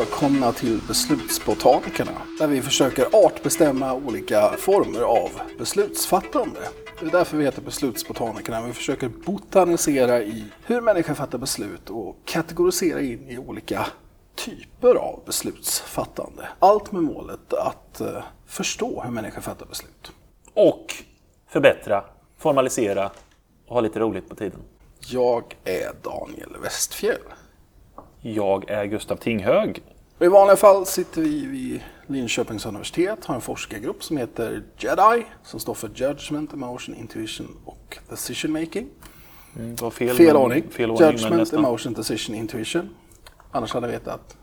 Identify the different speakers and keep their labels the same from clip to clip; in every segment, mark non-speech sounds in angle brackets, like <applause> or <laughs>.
Speaker 1: Välkomna till Beslutsbotanikerna där vi försöker artbestämma olika former av beslutsfattande. Det är därför vi heter Beslutsbotanikerna. Vi försöker botanisera i hur människor fattar beslut och kategorisera in i olika typer av beslutsfattande. Allt med målet att eh, förstå hur människor fattar beslut.
Speaker 2: Och förbättra, formalisera och ha lite roligt på tiden.
Speaker 1: Jag är Daniel Westfjell.
Speaker 2: Jag är Gustav Tinghög.
Speaker 1: I vanliga fall sitter vi vid Linköpings universitet, har en forskargrupp som heter JEDI, som står för Judgment, Emotion, Intuition och Decision Making.
Speaker 2: Mm, det var fel,
Speaker 1: Fel ordning.
Speaker 2: Fel ordning men
Speaker 1: Judgment. Emotion, Decision, Intuition. Annars hade jag vetat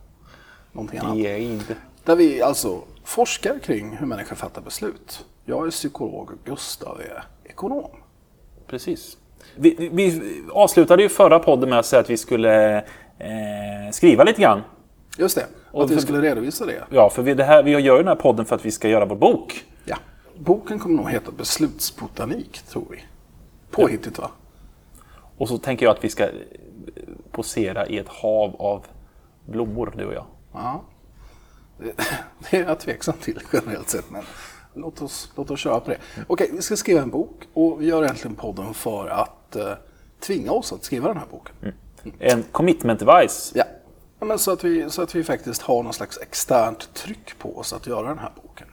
Speaker 1: någonting annat.
Speaker 2: Det är inte.
Speaker 1: Där vi alltså forskar kring hur människor fattar beslut. Jag är psykolog och Gustav är ekonom.
Speaker 2: Precis. Vi, vi- vi avslutade ju förra podden med att säga att vi skulle eh, skriva lite grann.
Speaker 1: Just det,
Speaker 2: Och
Speaker 1: att vi skulle redovisa det.
Speaker 2: Ja, för vi, det här, vi gör den här podden för att vi ska göra vår bok.
Speaker 1: Ja. Boken kommer nog heta Beslutsbotanik, tror vi. Påhittigt va?
Speaker 2: Och så tänker jag att vi ska eh, posera i ett hav av blommor, du och jag.
Speaker 1: Ja. Det, det är jag tveksam till generellt sett, men låt oss, låt oss köra på det. Okej, vi ska skriva en bok och vi gör egentligen podden för att eh, tvinga oss att skriva den här boken.
Speaker 2: En commitment device.
Speaker 1: Ja. Ja, men så, att vi, så att vi faktiskt har någon slags externt tryck på oss att göra den här boken.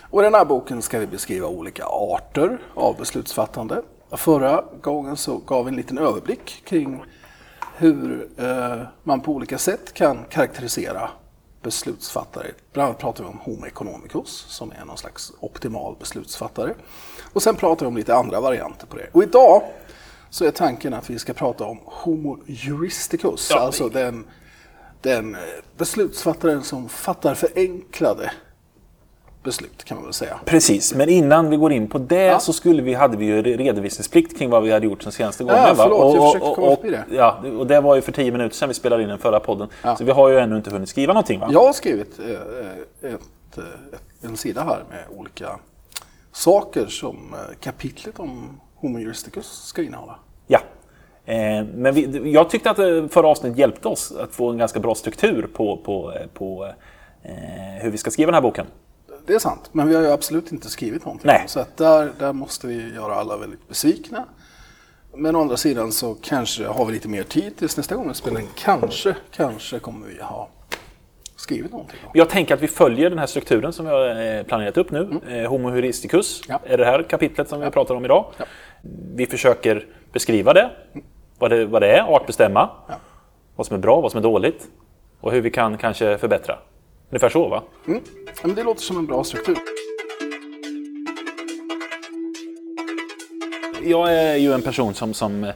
Speaker 1: Och i den här boken ska vi beskriva olika arter av beslutsfattande. Förra gången så gav vi en liten överblick kring hur eh, man på olika sätt kan karaktärisera beslutsfattare. Bland annat pratar vi om Homo economicus som är någon slags optimal beslutsfattare. Och sen pratar vi om lite andra varianter på det. Och idag så är tanken att vi ska prata om Homo juristicus,
Speaker 2: Ja,
Speaker 1: alltså den, den eh, beslutsfattaren som fattar förenklade beslut kan man väl säga.
Speaker 2: Precis, men innan vi går in på det
Speaker 1: Ja.
Speaker 2: så skulle vi, hade vi ju redovisningsplikt kring vad vi hade gjort sen senaste gången.
Speaker 1: Ja, förlåt, jag
Speaker 2: Och-
Speaker 1: försökte
Speaker 2: och-
Speaker 1: komma
Speaker 2: och-
Speaker 1: förbi det.
Speaker 2: Ja, och det var ju för tio minuter sedan vi spelade in den förra podden.
Speaker 1: Ja.
Speaker 2: Så vi har ju ännu inte hunnit skriva någonting va?
Speaker 1: Jag har skrivit eh, ett, eh, en sida här med olika saker som eh, kapitlet om Homo juristicus ska innehålla.
Speaker 2: Ja. Eh, men vi, jag tyckte att eh, förra avsnittet hjälpte oss att få en ganska bra struktur på, på, eh, på eh, hur vi ska skriva den här boken.
Speaker 1: Det är sant, men vi har ju absolut inte skrivit någonting.
Speaker 2: Nej.
Speaker 1: Så där, där måste vi göra alla väldigt besvikna. Men å andra sidan så kanske har vi lite mer tid tills nästa gång vi spelar in. Kanske, kanske kommer vi ha skrivit någonting. då.
Speaker 2: Jag tänker att vi följer den här strukturen som vi har planerat upp nu. Eh, Homo juristicus
Speaker 1: Ja.
Speaker 2: är det här kapitlet som vi pratar om idag.
Speaker 1: Ja.
Speaker 2: Vi försöker beskriva det, vad det, vad det är, artbestämma,
Speaker 1: Ja.
Speaker 2: vad som är bra, vad som är dåligt och hur vi kan kanske förbättra. Ungefär så va?
Speaker 1: Mm. Men det låter som en bra struktur.
Speaker 2: Jag är ju en person som, som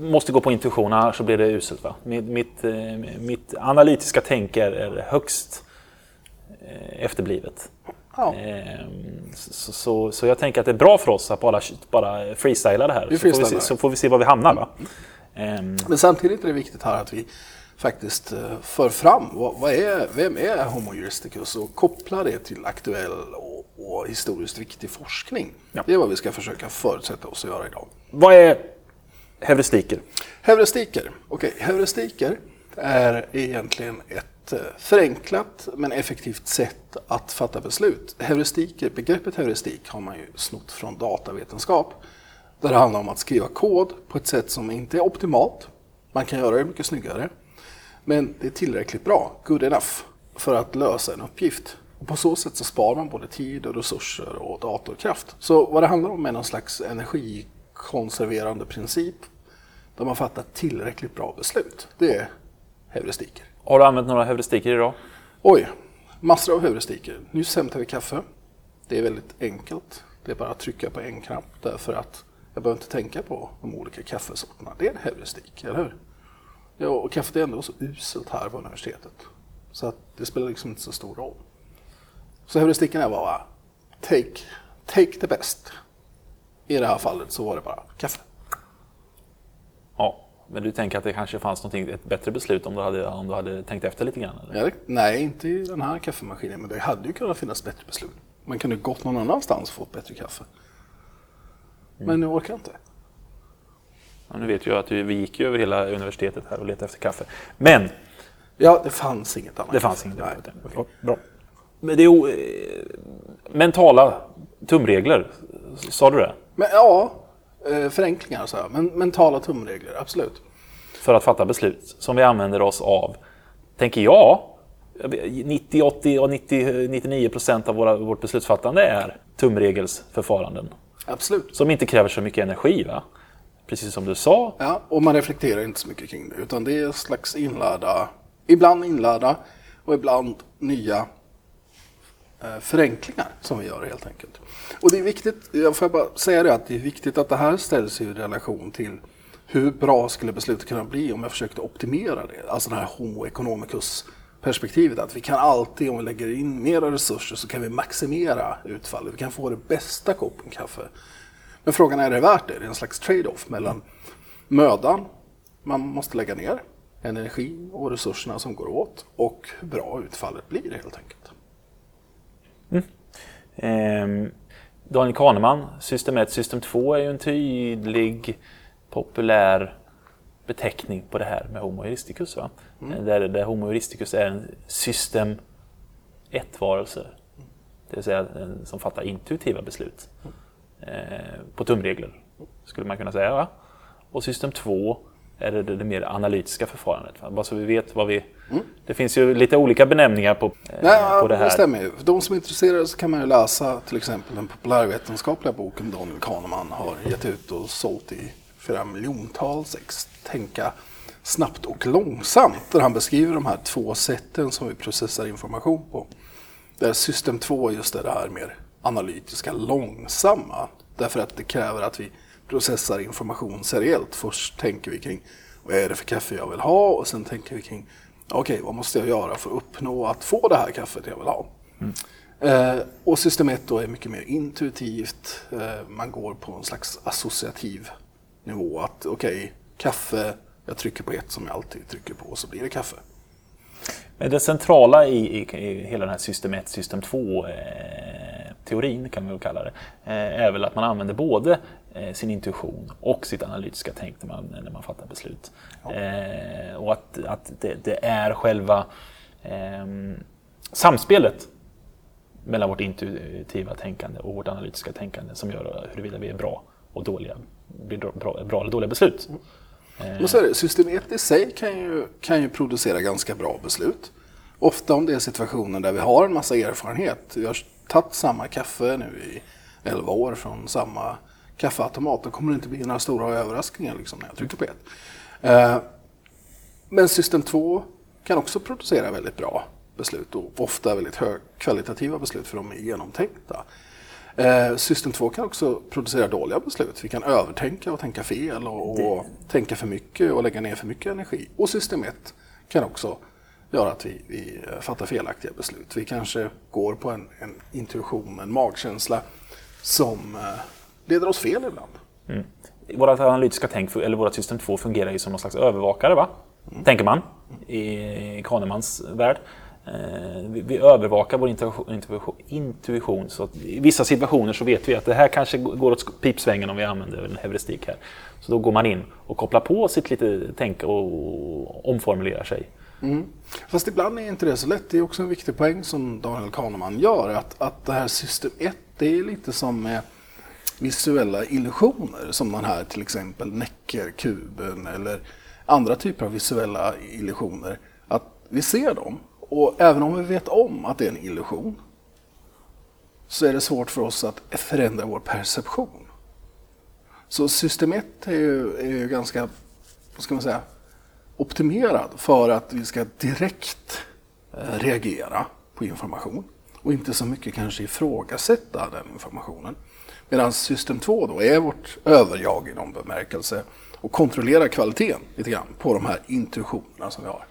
Speaker 2: måste gå på intuition, annars så blir det uselt. Va? Mitt, mitt, eh, mitt analytiska tänk är, är högst eh, efterblivet.
Speaker 1: Ja.
Speaker 2: Ehm, Så, så, så jag tänker att det är bra för oss att bara, bara freestyla det här.
Speaker 1: Vi
Speaker 2: så, får vi se, så får vi se var vi hamnar. Va? Ehm,
Speaker 1: Men samtidigt är det viktigt här att vi faktiskt eh, för fram vad, vad är, vem är Homo juristicus och kopplar det till aktuell och, och historiskt viktig forskning.
Speaker 2: Ja.
Speaker 1: Det är vad vi ska försöka förutsätta oss att göra idag.
Speaker 2: vad är heuristiker?
Speaker 1: Heuristiker. Okej, heuristiker är egentligen ett ett eh, förenklat men effektivt sätt att fatta beslut. Heuristiker, begreppet heuristik har man ju snott från datavetenskap. Där det handlar om att skriva kod på ett sätt som inte är optimalt. Man kan göra det mycket snyggare. Men det är tillräckligt bra, good enough, för att lösa en uppgift. Och på så sätt så sparar man både tid och resurser och datorkraft. Så vad det handlar om är någon slags energikonserverande princip där man fattar tillräckligt bra beslut. Det är heuristiker.
Speaker 2: Har du använt några heuristiker idag?
Speaker 1: Oj, massor av heuristiker. Nyss hämtade vi kaffe. Det är väldigt enkelt. Det är bara att trycka på en knapp därför att jag behöver inte tänka på de olika kaffesorterna. Det är en heuristik, eller hur? Ja, och kaffet är ändå så uselt här på universitetet. Så att det spelar liksom inte så stor roll. Så heuristiken är bara take, take the best. I det här fallet så var det bara kaffe.
Speaker 2: Ja. Men du tänker att det kanske fanns någonting, ett bättre beslut om du hade, om du hade tänkt efter lite grann? Eller?
Speaker 1: Nej, inte i den här kaffemaskinen, men det hade ju kunnat finnas bättre beslut. Man kunde gått någon annanstans och fått bättre kaffe. Men nu orkar jag inte.
Speaker 2: Ja, nu vet jag att vi vi gick ju över hela universitetet här och letade efter kaffe. Men
Speaker 1: Ja, det fanns inget annat.
Speaker 2: Det fanns inget annat. Okej, Bra. Men det är o- eh, mentala tumregler, sa du det?
Speaker 1: Men ja, eh, förenklingar så här. Men mentala tumregler, absolut.
Speaker 2: För att fatta beslut som vi använder oss av, tänker jag, 90, 80 och 90, 99 procent av våra, vårt beslutsfattande är tumregelsförfaranden.
Speaker 1: Absolut.
Speaker 2: Som inte kräver så mycket energi. Va? Precis som du sa.
Speaker 1: Ja, och man reflekterar inte så mycket kring det. Utan det är en slags inlärda, ibland inlärda och ibland nya Eh, förenklingar som vi gör helt enkelt. Och det är viktigt, jag får bara säga det, att det är viktigt att det här ställs i relation till hur bra skulle beslutet kunna bli om jag försökte optimera det? Alltså det här homo economicus perspektivet att vi kan alltid, om vi lägger in mera resurser så kan vi maximera utfallet. Vi kan få det bästa koppen kaffe. Men frågan är, är det värt det? Det är en slags trade-off mellan mödan man måste lägga ner, energi och resurserna som går åt och hur bra utfallet blir helt enkelt.
Speaker 2: Ehm, Daniel Kahneman, System 1, System 2 är ju en tydlig populär beteckning på det här med Homo heuristicus. Va? Där, där Homo heuristicus är en System 1-varelse. Det vill säga en som fattar intuitiva beslut. Eh, på tumregler, skulle man kunna säga. Va? Och System 2 är det, det, det mer analytiska förfarandet. Bara så vi vet vad vi... Det finns ju lite olika benämningar på, eh,
Speaker 1: Nej,
Speaker 2: på det
Speaker 1: det,
Speaker 2: här.
Speaker 1: stämmer ju. För de som är intresserade så kan man ju läsa till exempel den populärvetenskapliga boken Daniel Kahneman har gett ut och sålt i flera miljontals ex. Tänka snabbt och långsamt. Där han beskriver de här två sätten som vi processar information på. Där system 2 just är det här mer analytiska, långsamma. Därför att det kräver att vi processar information seriellt. Först tänker vi kring vad är det för kaffe jag vill ha och sen tänker vi kring okej, vad måste jag göra för att uppnå att få det här kaffet jag vill ha. Eh, och system 1 då är mycket mer intuitivt. Eh, man går på en slags associativ nivå. Att okej, kaffe, jag trycker på ett som jag alltid trycker på och så blir det kaffe.
Speaker 2: Men det centrala i, i, i hela den här system 1, system 2 eh, teorin kan vi väl kalla det, eh, är väl att man använder både eh, sin intuition och sitt analytiska tänk när man, när man fattar beslut. Eh, och att, att det, det är själva eh, samspelet mellan vårt intuitiva tänkande och vårt analytiska tänkande som gör huruvida vi är bra och dåliga, blir bra, bra eller dåliga beslut.
Speaker 1: Men så är det, system 1 i sig kan ju, kan ju producera ganska bra beslut. Ofta om det är situationer där vi har en massa erfarenhet. Vi har tagit samma kaffe nu i 11 år från samma kaffeautomat. Då kommer det inte bli några stora överraskningar liksom, när jag trycker på ett. Eh, men system 2 kan också producera väldigt bra beslut och ofta väldigt högkvalitativa beslut för de är genomtänkta. Eh, System 2 kan också producera dåliga beslut. Vi kan övertänka och tänka fel och, och tänka för mycket och lägga ner för mycket energi. Och System 1 kan också göra att vi, vi fattar felaktiga beslut. Vi kanske går på en, en intuition, en magkänsla som eh, leder oss fel ibland.
Speaker 2: Vårt analytiska tänk, eller vårt system 2 fungerar ju som någon slags övervakare, va? tänker man, i Kahnemans värld. Eh, Vi, vi övervakar vår intuition, intuition, så att i vissa situationer så vet vi att det här kanske går åt pipsvängen om vi använder en heuristik här. Så då går man in och kopplar på sitt lite tänk och omformulerar sig. Mm.
Speaker 1: Fast ibland är inte det så lätt. Det är också en viktig poäng som Daniel Kahneman gör. Att, att det här system 1, det är lite som med visuella illusioner. Som den här till exempel Neckerkuben eller andra typer av visuella illusioner. Att vi ser dem och även om vi vet om att det är en illusion så är det svårt för oss att förändra vår perception. Så system 1 är ju, är ju ganska, vad ska man säga, optimerad för att vi ska direkt eh, reagera på information och inte så mycket kanske ifrågasätta den informationen. Medan system 2 då är vårt överjag i någon bemärkelse och kontrollerar kvaliteten lite grann på de här intuitionerna som vi har.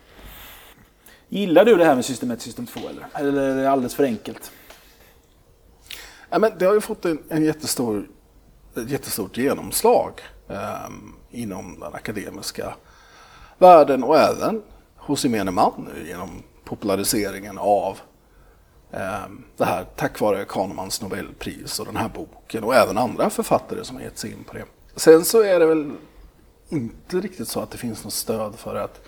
Speaker 3: Gillar du det här med system 1 system 2 eller? Eller är det alldeles för enkelt?
Speaker 1: Ja, men det har ju fått en, en jättestor, ett jättestort genomslag eh, inom den akademiska världen och även hos gemene man nu genom populariseringen av eh, det här tack vare Kahnemans Nobelpris och den här boken och även andra författare som har gett sig in på det. Sen så är det väl inte riktigt så att det finns något stöd för att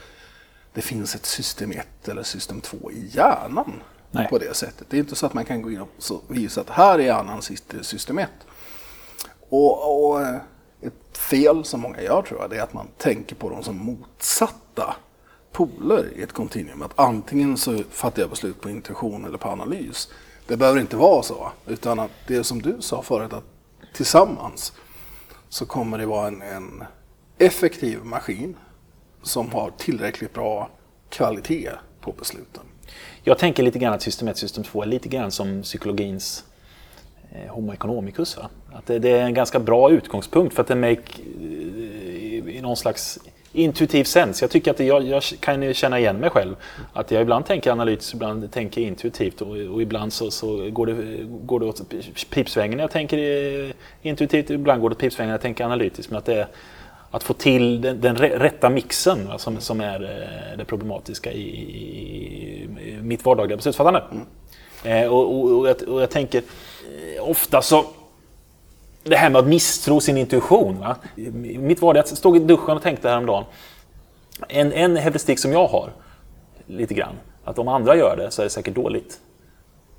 Speaker 1: det finns ett system 1 eller system 2 i hjärnan
Speaker 3: Nej.
Speaker 1: på det sättet. Det är inte så att man kan gå in och visa att här i hjärnan sitter system 1. Och, och eh, fel som många gör tror jag, det är att man tänker på dem som motsatta poler i ett kontinuum. Att antingen så fattar jag beslut på intuition eller på analys. Det behöver inte vara så, utan att det är som du sa förut, att tillsammans så kommer det vara en, en effektiv maskin som har tillräckligt bra kvalitet på besluten.
Speaker 2: Jag tänker lite grann att system 1 system 2 är lite grann som psykologins Homo economicus. Va? Att det, det, är en ganska bra utgångspunkt för att det make eh, i någon slags intuitiv sens. Jag tycker att det, jag, jag, kan känna igen mig själv. Att jag ibland tänker analytiskt, ibland tänker intuitivt och, och ibland så, så, går, det, går det åt pipsvängen när jag tänker eh, intuitivt, ibland går det åt pipsvängen när jag tänker analytiskt. Men att det att få till den, den rätta mixen va, som, som är eh, det problematiska i, i, i mitt vardagliga beslutsfattande. Mm. Eh, och, och, och, jag, och, jag, tänker eh, ofta så det här med att misstro sin intuition. Va? Mitt var det att jag stod i duschen och tänkte häromdagen. En, en heuristik som jag har, lite grann, att om andra gör det så är det säkert dåligt.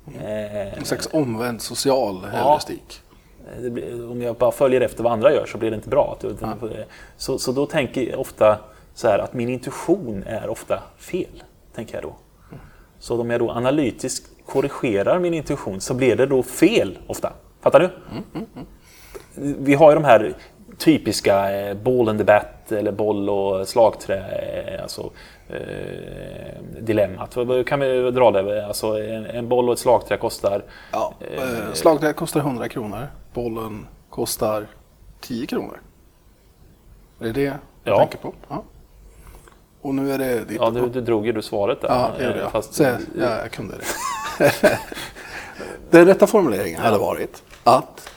Speaker 1: Mm. En slags omvänd social heuristik.
Speaker 2: Ja, om jag bara följer efter vad andra gör så blir det inte bra. Ja. Så, så då tänker jag ofta så här att min intuition är ofta fel. tänker jag då. Så om jag då analytiskt korrigerar min intuition så blir det då fel ofta. Fattar du? Mm, mm, mm vi har ju de här typiska eh, ball and the bat eller boll och slagträ, eh, alltså eh, dilemmat. Kan vi dra det? Alltså en, en boll och ett slagträ kostar...
Speaker 1: Ja, eh, slagträ kostar 100 kronor, bollen kostar 10 kronor. Är det det du ja. tänker på? Ja. Och nu är det ditt
Speaker 2: Ja, du, du drog ju du svaret där.
Speaker 1: Ja, det gjorde jag. Fast... Så, ja, jag kunde det. <laughs> Den rätta formuleringen hade varit att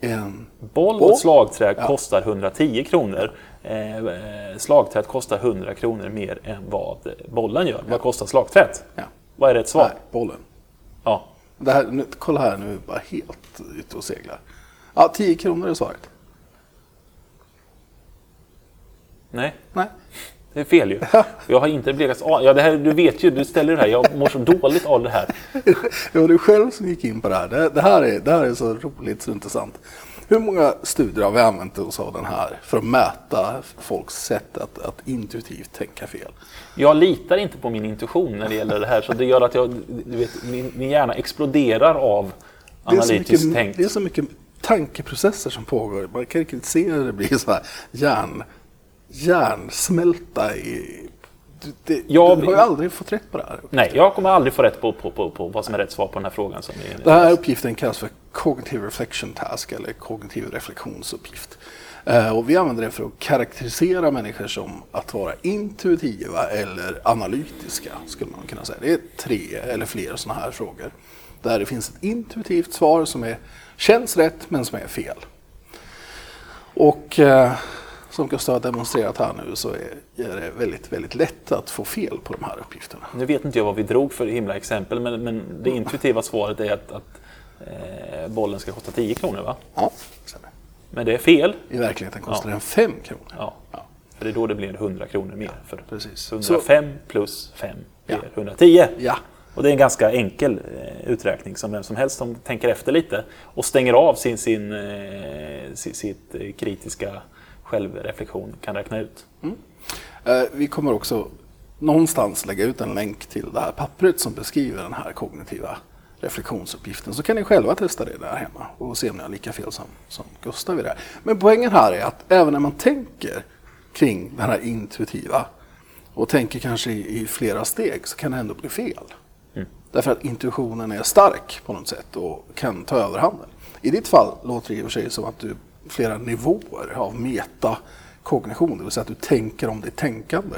Speaker 2: en boll och slagträ ja. kostar 110 kronor. Eh, slagträet kostar 100 kronor mer än vad bollen gör. Ja. Vad kostar slagträet? Ja. Vad är rätt svar? Nej,
Speaker 1: bollen.
Speaker 2: Ja.
Speaker 1: Det här, nu, kolla här, nu bara helt ute och seglar. Ja, 10 kronor är svaret.
Speaker 2: Nej.
Speaker 1: Nej.
Speaker 2: Det är fel ju. Jag har inte blivit... Ja, det här, du vet ju, du ställer det här. Jag mår så dåligt av det här. <laughs>
Speaker 1: Det var du själv som gick in på det här. Det, här, är, det här är så roligt så intressant. Hur många studier har vi använt oss av den här för att mäta folks sätt att, att intuitivt tänka fel?
Speaker 2: Jag litar inte på min intuition när det gäller det här, så det gör att jag, du vet, min, min hjärna exploderar av analytiskt tänk.
Speaker 1: Det är så mycket tankeprocesser som pågår. Man kan riktigt se hur det blir så här hjärn hjärnsmälta i... Du, det, jag, du har ju aldrig fått rätt på det här.
Speaker 2: Nej, jag kommer aldrig få rätt på, på, på, på vad som är rätt svar på den här frågan. Som
Speaker 1: är, den här uppgiften kallas för Cognitive Reflection Task eller kognitiv reflektionsuppgift. Uh, och vi använder det för att karaktärisera människor som att vara intuitiva eller analytiska, skulle man kunna säga. Det är tre eller fler sådana här frågor. Där det finns ett intuitivt svar som är, känns rätt men som är fel. Och uh, som Gustav har demonstrerat här nu så är det väldigt, väldigt lätt att få fel på de här uppgifterna.
Speaker 2: Nu vet inte jag vad vi drog för himla exempel, men, men det intuitiva svaret är att, att eh, bollen ska kosta 10 kronor, va?
Speaker 1: Ja,
Speaker 2: stämmer. Men det är fel.
Speaker 1: I verkligheten kostar ja. den 5 kronor.
Speaker 2: Ja. ja. För det är då det blir 100 kronor mer. För
Speaker 1: Precis.
Speaker 2: 105 så... plus 5 blir ja. 110.
Speaker 1: Ja.
Speaker 2: Och det är en ganska enkel eh, uträkning som vem som helst som tänker efter lite och stänger av sin, sin, eh, sitt eh, kritiska självreflektion kan räkna ut. Mm.
Speaker 1: Eh, vi kommer också någonstans lägga ut en länk till det här pappret som beskriver den här kognitiva reflektionsuppgiften. Så kan ni själva testa det där hemma och se om ni har lika fel som, som Gustav i det. Men poängen här är att även när man tänker kring det här intuitiva och tänker kanske i, i, flera steg så kan det ändå bli fel. Mm. Därför att intuitionen är stark på något sätt och kan ta överhanden. I ditt fall låter det i och för sig som att du flera nivåer av metakognition, det vill säga att du tänker om ditt tänkande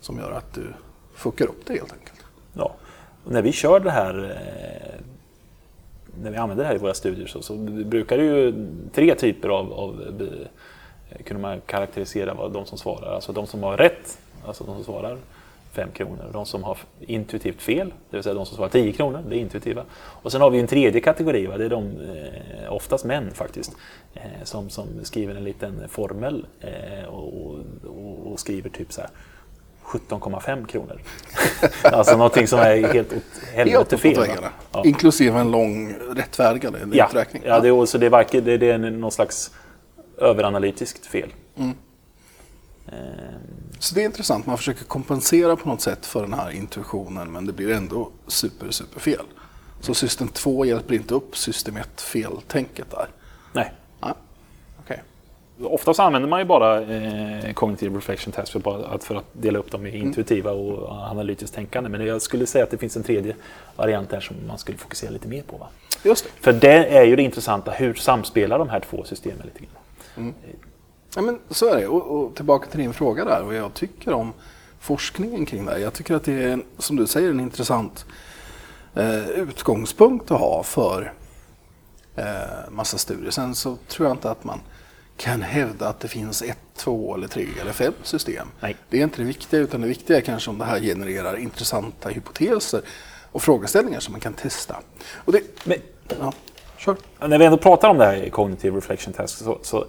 Speaker 1: som gör att du fuckar upp det helt enkelt.
Speaker 2: Ja, och när vi kör det här eh, när vi använder det här i våra studier så, så brukar det ju tre typer av, av eh, kunde man karaktärisera vad de som svarar, alltså de som har rätt, alltså de som svarar. 5 kronor. De som har intuitivt fel, det vill säga de som svarar 10 kronor, det är intuitiva. Och sen har vi en tredje kategori, va? det är de, eh, oftast män faktiskt, eh, som, som skriver en liten formel eh, och, och, och, skriver typ så här 17,5 kronor. <laughs> alltså någonting som är helt åt helvete fel. Ja.
Speaker 1: Inklusive en lång rättvägande
Speaker 2: Ja,
Speaker 1: uträkning.
Speaker 2: ja det, är, så det, är varken, det, det är någon slags överanalytiskt fel.
Speaker 1: Mm. Så det är intressant, man försöker kompensera på något sätt för den här intuitionen men det blir ändå super, super fel. Så system 2 hjälper inte upp system 1 feltänket där.
Speaker 2: nej.
Speaker 1: Ja. Okej.
Speaker 2: Oftast använder man ju bara eh, cognitive reflection test för, att, för att dela upp dem i intuitiva och analytiskt tänkande. Men jag skulle säga att det finns en tredje variant där som man skulle fokusera lite mer på. Va?
Speaker 1: Just det.
Speaker 2: För det är ju det intressanta, hur samspelar de här två systemen lite grann?
Speaker 1: Ja, men så är det. Och, och tillbaka till din fråga där, vad jag tycker om forskningen kring det här. Jag tycker att det är, som du säger, en intressant eh, utgångspunkt att ha för eh, massa studier. Sen så tror jag inte att man kan hävda att det finns ett, två, eller tre eller fem system.
Speaker 2: Nej.
Speaker 1: Det är inte det viktiga, utan det viktiga är kanske om det här genererar intressanta hypoteser och frågeställningar som man kan testa. Och det,
Speaker 2: Men,
Speaker 1: ja,
Speaker 2: när vi ändå pratar om det här i cognitive reflection test, så, så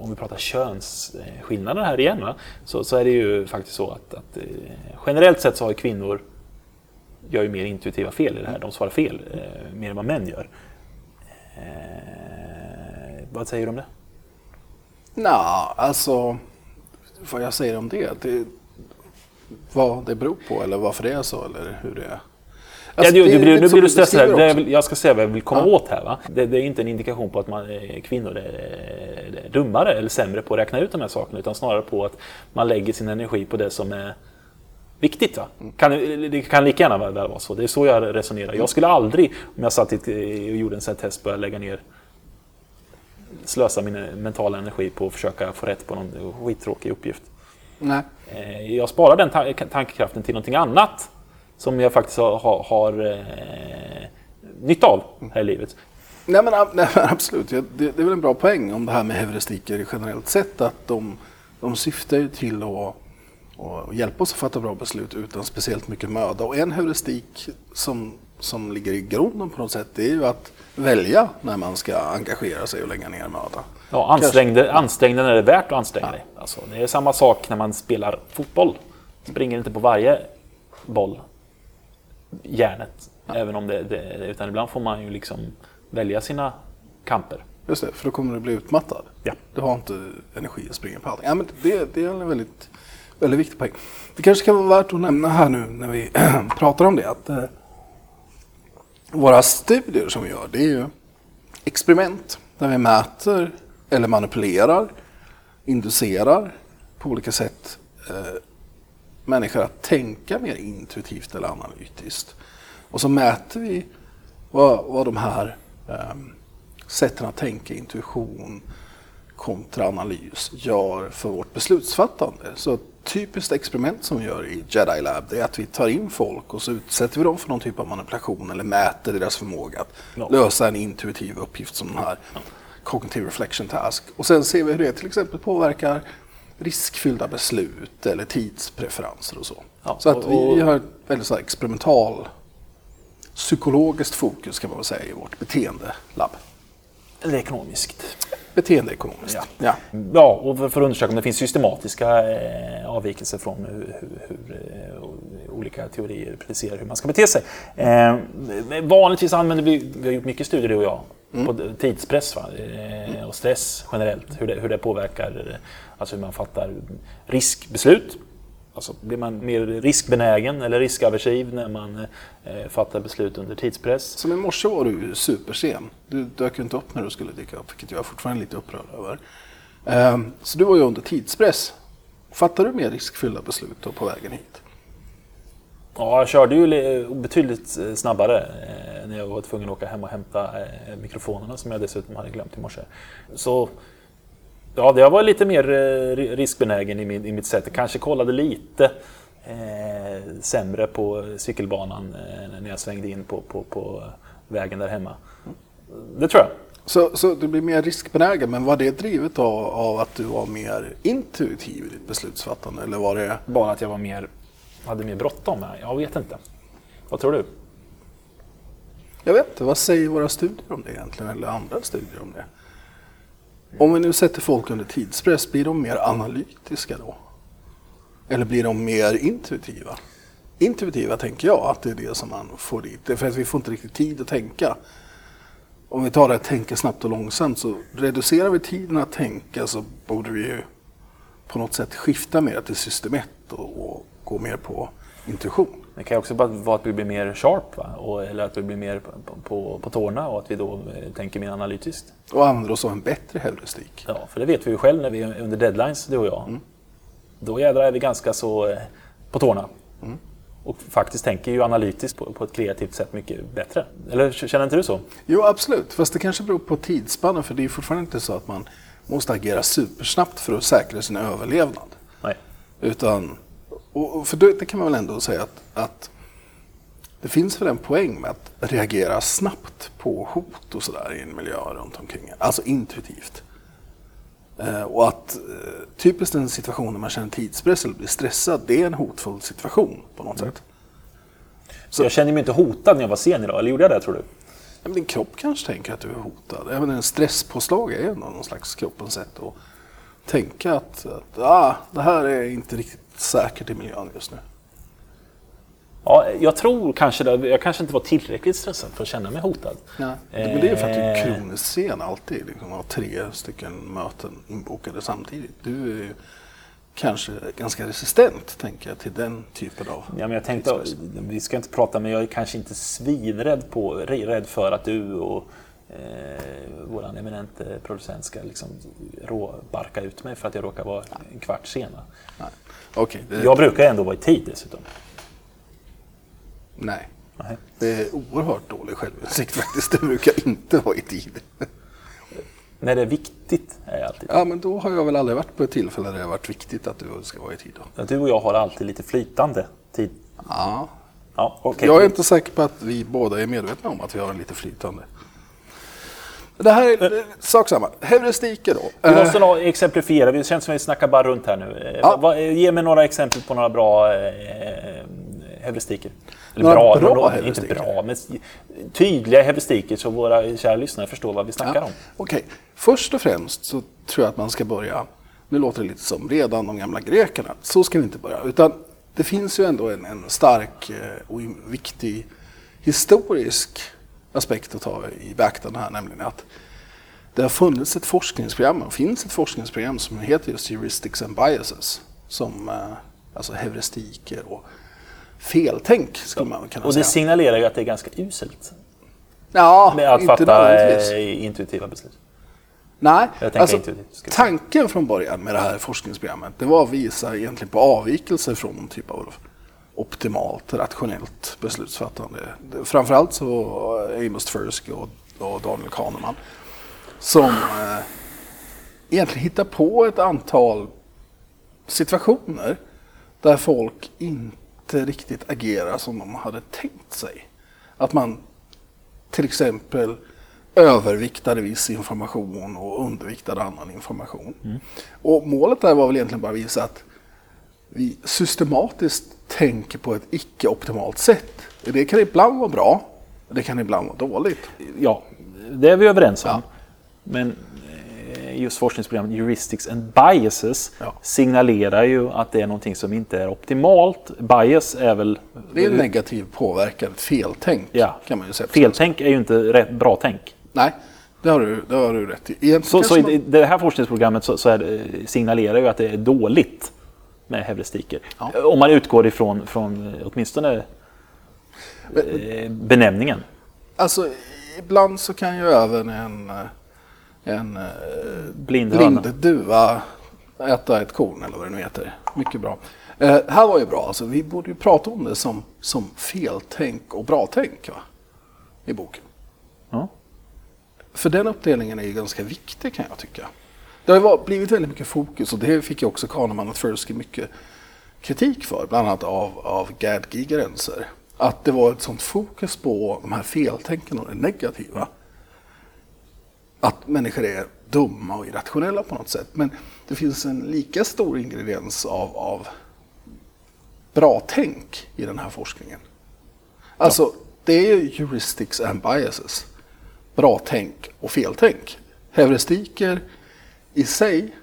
Speaker 2: om vi pratar könsskillnader här igen, va? Så, så är det ju faktiskt så att, att eh, generellt sett så har kvinnor gör ju mer intuitiva fel i det här. De svarar fel eh, mer än vad män gör. Eh, vad säger du om det?
Speaker 1: Nja, alltså vad jag säger om det, det vad det beror på eller varför det är så eller hur det är.
Speaker 2: Ja,
Speaker 1: Alltså,
Speaker 2: du,
Speaker 1: det är
Speaker 2: du, blir- nu blir du
Speaker 1: du
Speaker 2: stressad.
Speaker 1: också.
Speaker 2: väl- Jag ska säga vad jag vill komma
Speaker 1: Ja.
Speaker 2: åt här. Va? Det, det är inte en indikation på att man, eh, kvinnor är, är dummare eller sämre på att räkna ut de här sakerna, utan snarare på att man lägger sin energi på det som är viktigt. Va? Kan, det kan lika gärna väl vara så. Det är så jag resonerar. Jag skulle aldrig, om jag satt och gjorde en sån här test, börja lägga ner slösa min mentala energi på att försöka få rätt på någon skittråkig uppgift.
Speaker 1: Nej.
Speaker 2: Eh, Jag sparar den ta- tankekraften till någonting annat som jag faktiskt har, har, har eh, nytta av här i livet.
Speaker 1: Nej, men, <laughs> nej men absolut, Ja, det, det är väl en bra poäng om det här med heuristiker generellt sett att de, de syftar ju till att, att hjälpa oss att fatta bra beslut utan speciellt mycket möda. Och en heuristik som, som ligger i grunden på något sätt det är ju att välja när man ska engagera sig och lägga ner möda.
Speaker 2: Ja, ansträng dig ansträng dig när det är värt att anstränga dig. Alltså, det är samma sak när man spelar fotboll. Springer inte på varje boll, järnet, även om det, det, utan ibland får man ju liksom välja sina kamper.
Speaker 1: Just det, för då kommer du bli utmattad.
Speaker 2: Ja.
Speaker 1: Du har inte energi att springa på allting. Ja, men det, det är en väldigt, väldigt viktig poäng. Det kanske kan vara värt att nämna här nu när vi <clears throat> pratar om det att eh, våra studier som vi gör det är ju experiment där vi mäter eller manipulerar, inducerar på olika sätt eh, människor att tänka mer intuitivt eller analytiskt. Och så mäter vi vad, vad de här ehm, sätten att tänka, intuition kontra analys gör för vårt beslutsfattande. Så ett typiskt experiment som vi gör i Jedi Lab det är att vi tar in folk och så utsätter vi dem för någon typ av manipulation eller mäter deras förmåga att
Speaker 2: Ja.
Speaker 1: lösa en intuitiv uppgift som den här Cognitive Reflection Task. Och sen ser vi hur det till exempel påverkar riskfyllda beslut eller tidspreferenser och så.
Speaker 2: Ja,
Speaker 1: så att
Speaker 2: och- och-
Speaker 1: vi har ett väldigt så experimental psykologiskt fokus kan man väl säga i vårt beteendelabb.
Speaker 2: Eller ekonomiskt.
Speaker 1: Beteendeekonomiskt.
Speaker 2: Ja.
Speaker 1: Ja.
Speaker 2: Ja, och för för att undersöka om det finns systematiska eh, avvikelser från hur, hur, hur eh, olika teorier preciserar hur man ska bete sig. Eh, vanligtvis använder vi, vi har gjort mycket studier du och jag, på d- tidspress va? Eh, och stress generellt, hur det, hur det påverkar eh, alltså hur man fattar riskbeslut. Alltså blir man mer riskbenägen eller riskaversiv när man eh, fattar beslut under tidspress?
Speaker 1: Som i morse var du supersen. Du dök inte upp när du skulle dyka upp, vilket jag är fortfarande lite upprörd över. Ehm, Så du var ju under tidspress. Fattar du mer riskfyllda beslut då på vägen hit?
Speaker 2: Ja, jag körde ju li- betydligt eh, snabbare eh, när jag var tvungen att åka hem och hämta eh, mikrofonerna som jag dessutom hade glömt i morse. Så ja, jag var lite mer ri- riskbenägen i, min, i mitt sätt. Jag kanske kollade lite eh, sämre på cykelbanan eh, när jag svängde in på, på, på vägen där hemma. Det tror jag.
Speaker 1: Så, så du blir mer riskbenägen, men var det drivet av, av att du var mer intuitiv i ditt beslutsfattande? Eller var det...
Speaker 2: Bara att jag var mer, hade mer bråttom. med? Jag vet inte. Vad tror du?
Speaker 1: Jag vet inte, vad säger våra studier om det egentligen? Eller andra studier om det? Om vi nu sätter folk under tidspress, blir de mer analytiska då? Eller blir de mer intuitiva? Intuitiva tänker jag att det är det som man får dit. Det är för att vi får inte riktigt tid att tänka. Om vi tar det att tänka snabbt och långsamt så reducerar vi tiden att tänka så borde vi ju på något sätt skifta mer till system 1 och, och gå mer på intuition.
Speaker 2: Det kan också vara att vi blir mer sharp, va? Och, eller att vi blir mer på, på, på tårna och att vi då eh, tänker mer analytiskt.
Speaker 1: Och använder oss av en bättre heuristik.
Speaker 2: Ja, för det vet vi ju själv när vi är under deadlines, du och jag. Då jädrar är vi ganska så eh, på tårna. Och faktiskt tänker ju analytiskt på, på ett kreativt sätt mycket bättre. Eller känner inte du så?
Speaker 1: Jo, absolut. Fast det kanske beror på tidsspannen för det är fortfarande inte så att man måste agera supersnabbt för att säkra sin överlevnad.
Speaker 2: Nej.
Speaker 1: Utan, och, för det, kan man väl ändå säga att, att det finns väl en poäng med att reagera snabbt på hot och sådär i en miljö runt omkring. Alltså intuitivt. Eh, och att eh, typiskt en situation när man känner tidspress eller blir stressad, det är en hotfull situation på något sätt.
Speaker 2: Så jag känner mig inte hotad när jag var sen idag, eller gjorde jag det tror du?
Speaker 1: Ja, men din kropp kanske tänker att du är hotad. Även en stresspåslag är ändå någon slags kroppens sätt att tänka att, att ah, det här är inte riktigt säkert i miljön just nu.
Speaker 2: Ja, jag tror kanske det. Jag kanske inte var tillräckligt stressad för att känna mig hotad.
Speaker 1: Ja. Men det är ju för att du är
Speaker 2: Eh,
Speaker 1: kroniskt sen alltid. Liksom, har tre stycken möten inbokade samtidigt. Du är ju kanske ganska resistent, tänker jag, till den typen av...
Speaker 2: Ja, men jag tänkte, vi ska inte prata, men jag är kanske inte svinrädd på, rädd för att du och eh, vår eminente producent ska liksom råbarka ut mig för att jag råkar vara en kvart sen. va?
Speaker 1: Nej. Okej, det,
Speaker 2: Jag brukar ändå vara i tid dessutom.
Speaker 1: nej.
Speaker 2: Nej.
Speaker 1: Det är oerhört dålig självinsikt faktiskt. Det brukar inte vara i tid.
Speaker 2: När det är viktigt är jag alltid
Speaker 1: Ja, men då har jag väl aldrig varit på ett tillfälle där det har varit viktigt att du ska vara i tid. Då.
Speaker 2: Du och jag har alltid lite flytande tid.
Speaker 1: Ja.
Speaker 2: Ja, okej.
Speaker 1: Jag är inte säker på att vi båda är medvetna om att vi har en lite flytande. Det här är sak samma. Heuristiker då.
Speaker 2: Vi
Speaker 1: Eh,
Speaker 2: måste nog exemplifiera, det känns som vi snackar bara runt här nu. Eh,
Speaker 1: Ja.
Speaker 2: ge mig några exempel på några bra eh, heuristiker. Eller
Speaker 1: Några
Speaker 2: bra,
Speaker 1: bra
Speaker 2: några-? Inte bra, men tydliga heuristiker så våra kära lyssnare förstår vad vi snackar
Speaker 1: Ja,
Speaker 2: om.
Speaker 1: Okej, först och främst så tror jag att man ska börja, nu låter det lite som redan de gamla grekerna, så ska vi inte börja. Utan det finns ju ändå en, en stark eh, och viktig historisk aspekt att ta i beaktande här, nämligen att det har funnits ett forskningsprogram, och finns ett forskningsprogram som heter just Heuristics and Biases, som eh, alltså heuristiker och feltänk skulle man kunna
Speaker 2: Och
Speaker 1: säga.
Speaker 2: det signalerar ju att det är ganska uselt
Speaker 1: ja,
Speaker 2: med att
Speaker 1: inte
Speaker 2: fatta eh, intuitiva beslut.
Speaker 1: Nej, alltså, tanken från början med det här forskningsprogrammet det var att visa egentligen på avvikelser från någon typ av optimalt rationellt beslutsfattande. Framförallt så Amos Tversky och, och Daniel Kahneman som eh, egentligen hittar på ett antal situationer där folk inte riktigt agerar som de hade tänkt sig. Att man till exempel överviktade viss information och underviktade annan information. Och målet där var väl egentligen bara att visa att vi systematiskt tänker på ett icke-optimalt sätt. Det kan ibland vara bra, det kan ibland vara dåligt.
Speaker 2: Ja, det är vi överens om.
Speaker 1: Ja.
Speaker 2: Men eh, just forskningsprogrammet Heuristics and Biases
Speaker 1: Ja.
Speaker 2: signalerar ju att det är någonting som inte är optimalt. Bias är väl...
Speaker 1: Det är en negativ påverkan, feltänk
Speaker 2: Ja.
Speaker 1: kan man ju säga.
Speaker 2: Feltänk är ju inte rätt, bra tänk.
Speaker 1: Nej, det har du, det har du rätt i. Egentligen
Speaker 2: Så, så
Speaker 1: man-
Speaker 2: det här forskningsprogrammet så, så det, signalerar ju att det är dåligt med heuristiker.
Speaker 1: Ja.
Speaker 2: Om man utgår ifrån från eh, åtminstone eh, benämningen.
Speaker 1: Alltså, ibland så kan ju även en, eh, en
Speaker 2: Blind
Speaker 1: blind duva äta ett korn eller vad det nu heter. Mycket bra. Eh, här var ju bra, alltså, vi borde ju prata om det som, som feltänk och bra tänk va? i boken.
Speaker 2: Ja.
Speaker 1: För den uppdelningen är ju ganska viktig kan jag tycka. Det har blivit väldigt mycket fokus och det fick ju också Kahneman och Tversky mycket kritik för, bland annat av, av Gerd Gigerenzer. Att det var ett sånt fokus på de här feltänken och det negativa. Att människor är dumma och irrationella på något sätt. Men det finns en lika stor ingrediens av, av bra tänk i den här forskningen. Alltså, det är ju heuristics and biases. Bra tänk och feltänk. Heuristiker i sig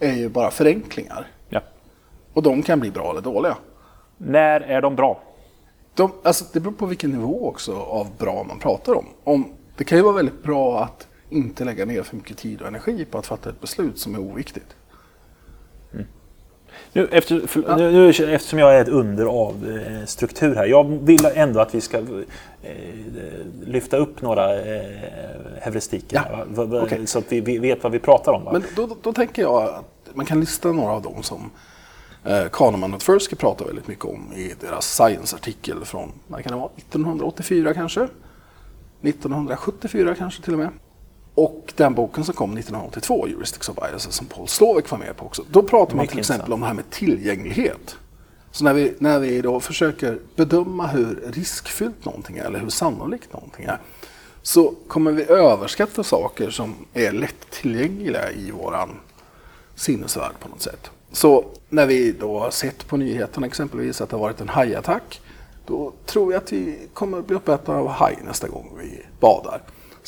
Speaker 1: är ju bara förenklingar.
Speaker 2: Ja.
Speaker 1: Och de kan bli bra eller dåliga.
Speaker 3: När är de bra?
Speaker 1: De, alltså, det beror på vilken nivå också av bra man pratar om. om. Det kan ju vara väldigt bra att inte lägga ner för mycket tid och energi på att fatta ett beslut som är oviktigt.
Speaker 2: Nu, efter, för, nu, nu, eftersom jag är ett under av eh, struktur här. Jag vill ändå att vi ska eh, lyfta upp några eh, heuristiker.
Speaker 1: Ja,
Speaker 2: va? Va-
Speaker 1: okej.
Speaker 2: Så att vi, vi vet vad vi pratar om. Va?
Speaker 1: Men då, då tänker jag att man kan lista några av dem som eh, Kahneman och Tversky pratar väldigt mycket om i deras Science-artikel från, vad kan det vara, 1984 kanske? 1974 kanske till och med. Och den boken som kom 1982, Heuristics of Biases, som Paul Slovik var med på också. Då pratar man till exempel om det här med tillgänglighet. Så när vi, när vi då försöker bedöma hur riskfyllt någonting är eller hur sannolikt någonting är så kommer vi överskatta saker som är lättillgängliga i våran sinnesvärld på något sätt. Så när vi då har sett på nyheterna exempelvis att det har varit en hajattack, då tror vi att vi kommer att bli uppätna av haj nästa gång vi badar.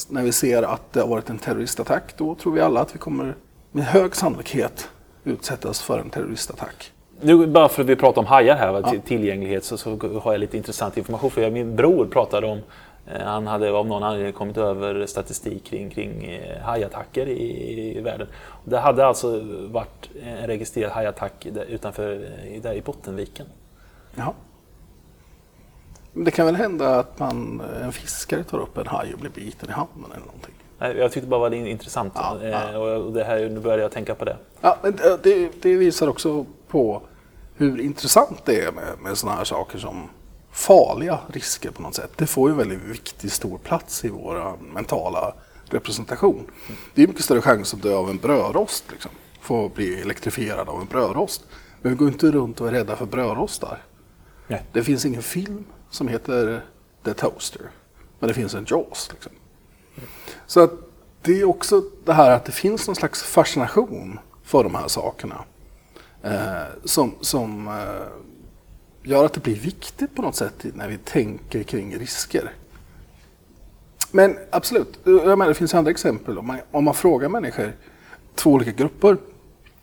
Speaker 1: När vi ser att det har varit en terroristattack, då tror vi alla att vi kommer med hög sannolikhet utsättas för en terroristattack.
Speaker 2: Nu, bara för att vi pratar om hajar här, till tillgänglighet, så, så har jag lite intressant information. För jag, min bror pratade om, eh, han hade av någon anledning kommit över statistik kring, kring eh, hajattacker i, i världen. Det hade alltså varit en registrerad hajattack där, utanför, eh, där i Bottenviken.
Speaker 1: Ja. Det kan väl hända att man, en fiskare tar upp en haj och blir biten i handen eller någonting.
Speaker 2: Jag tyckte bara det var intressant.
Speaker 1: Ja, ja.
Speaker 2: Eh, Och det här, nu började jag tänka på det.
Speaker 1: Ja, men det- det, visar också på hur intressant det är med, med sådana här saker som farliga risker på något sätt. Det får ju väldigt viktig stor plats i vår mentala representation. Det är mycket större chans att dö av en brödrost, liksom. få bli elektrifierad av en brödrost. Men vi går inte runt och är rädda för brödrostar.
Speaker 2: Nej.
Speaker 1: Det finns ingen film som heter The Toaster, men det finns en Jaws. Liksom. Så att det är också det här att det finns någon slags fascination för de här sakerna. Eh, som som eh, gör att det blir viktigt på något sätt när vi tänker kring risker. Men absolut, jag menar, det finns andra exempel. Om man, om man frågar människor, två olika grupper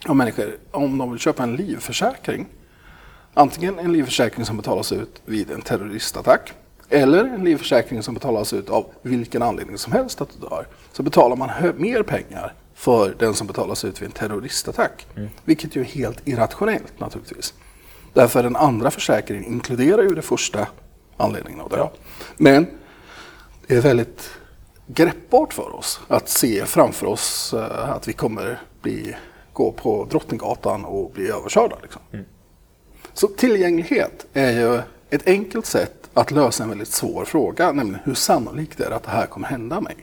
Speaker 1: av människor, om de vill köpa en livförsäkring. Antingen en livförsäkring som betalas ut vid en terroristattack eller en livförsäkring som betalas ut av vilken anledning som helst att du dör. Så betalar man mer pengar för den som betalas ut vid en terroristattack. Vilket ju är helt irrationellt naturligtvis. Därför den andra försäkringen inkluderar ju det första anledningen att dö. Men det är väldigt greppbart för oss att se framför oss eh, att vi kommer bli, gå på Drottninggatan och bli överkörda. Liksom. Så tillgänglighet är ju ett enkelt sätt att lösa en väldigt svår fråga, nämligen hur sannolikt är det att det här kommer hända mig?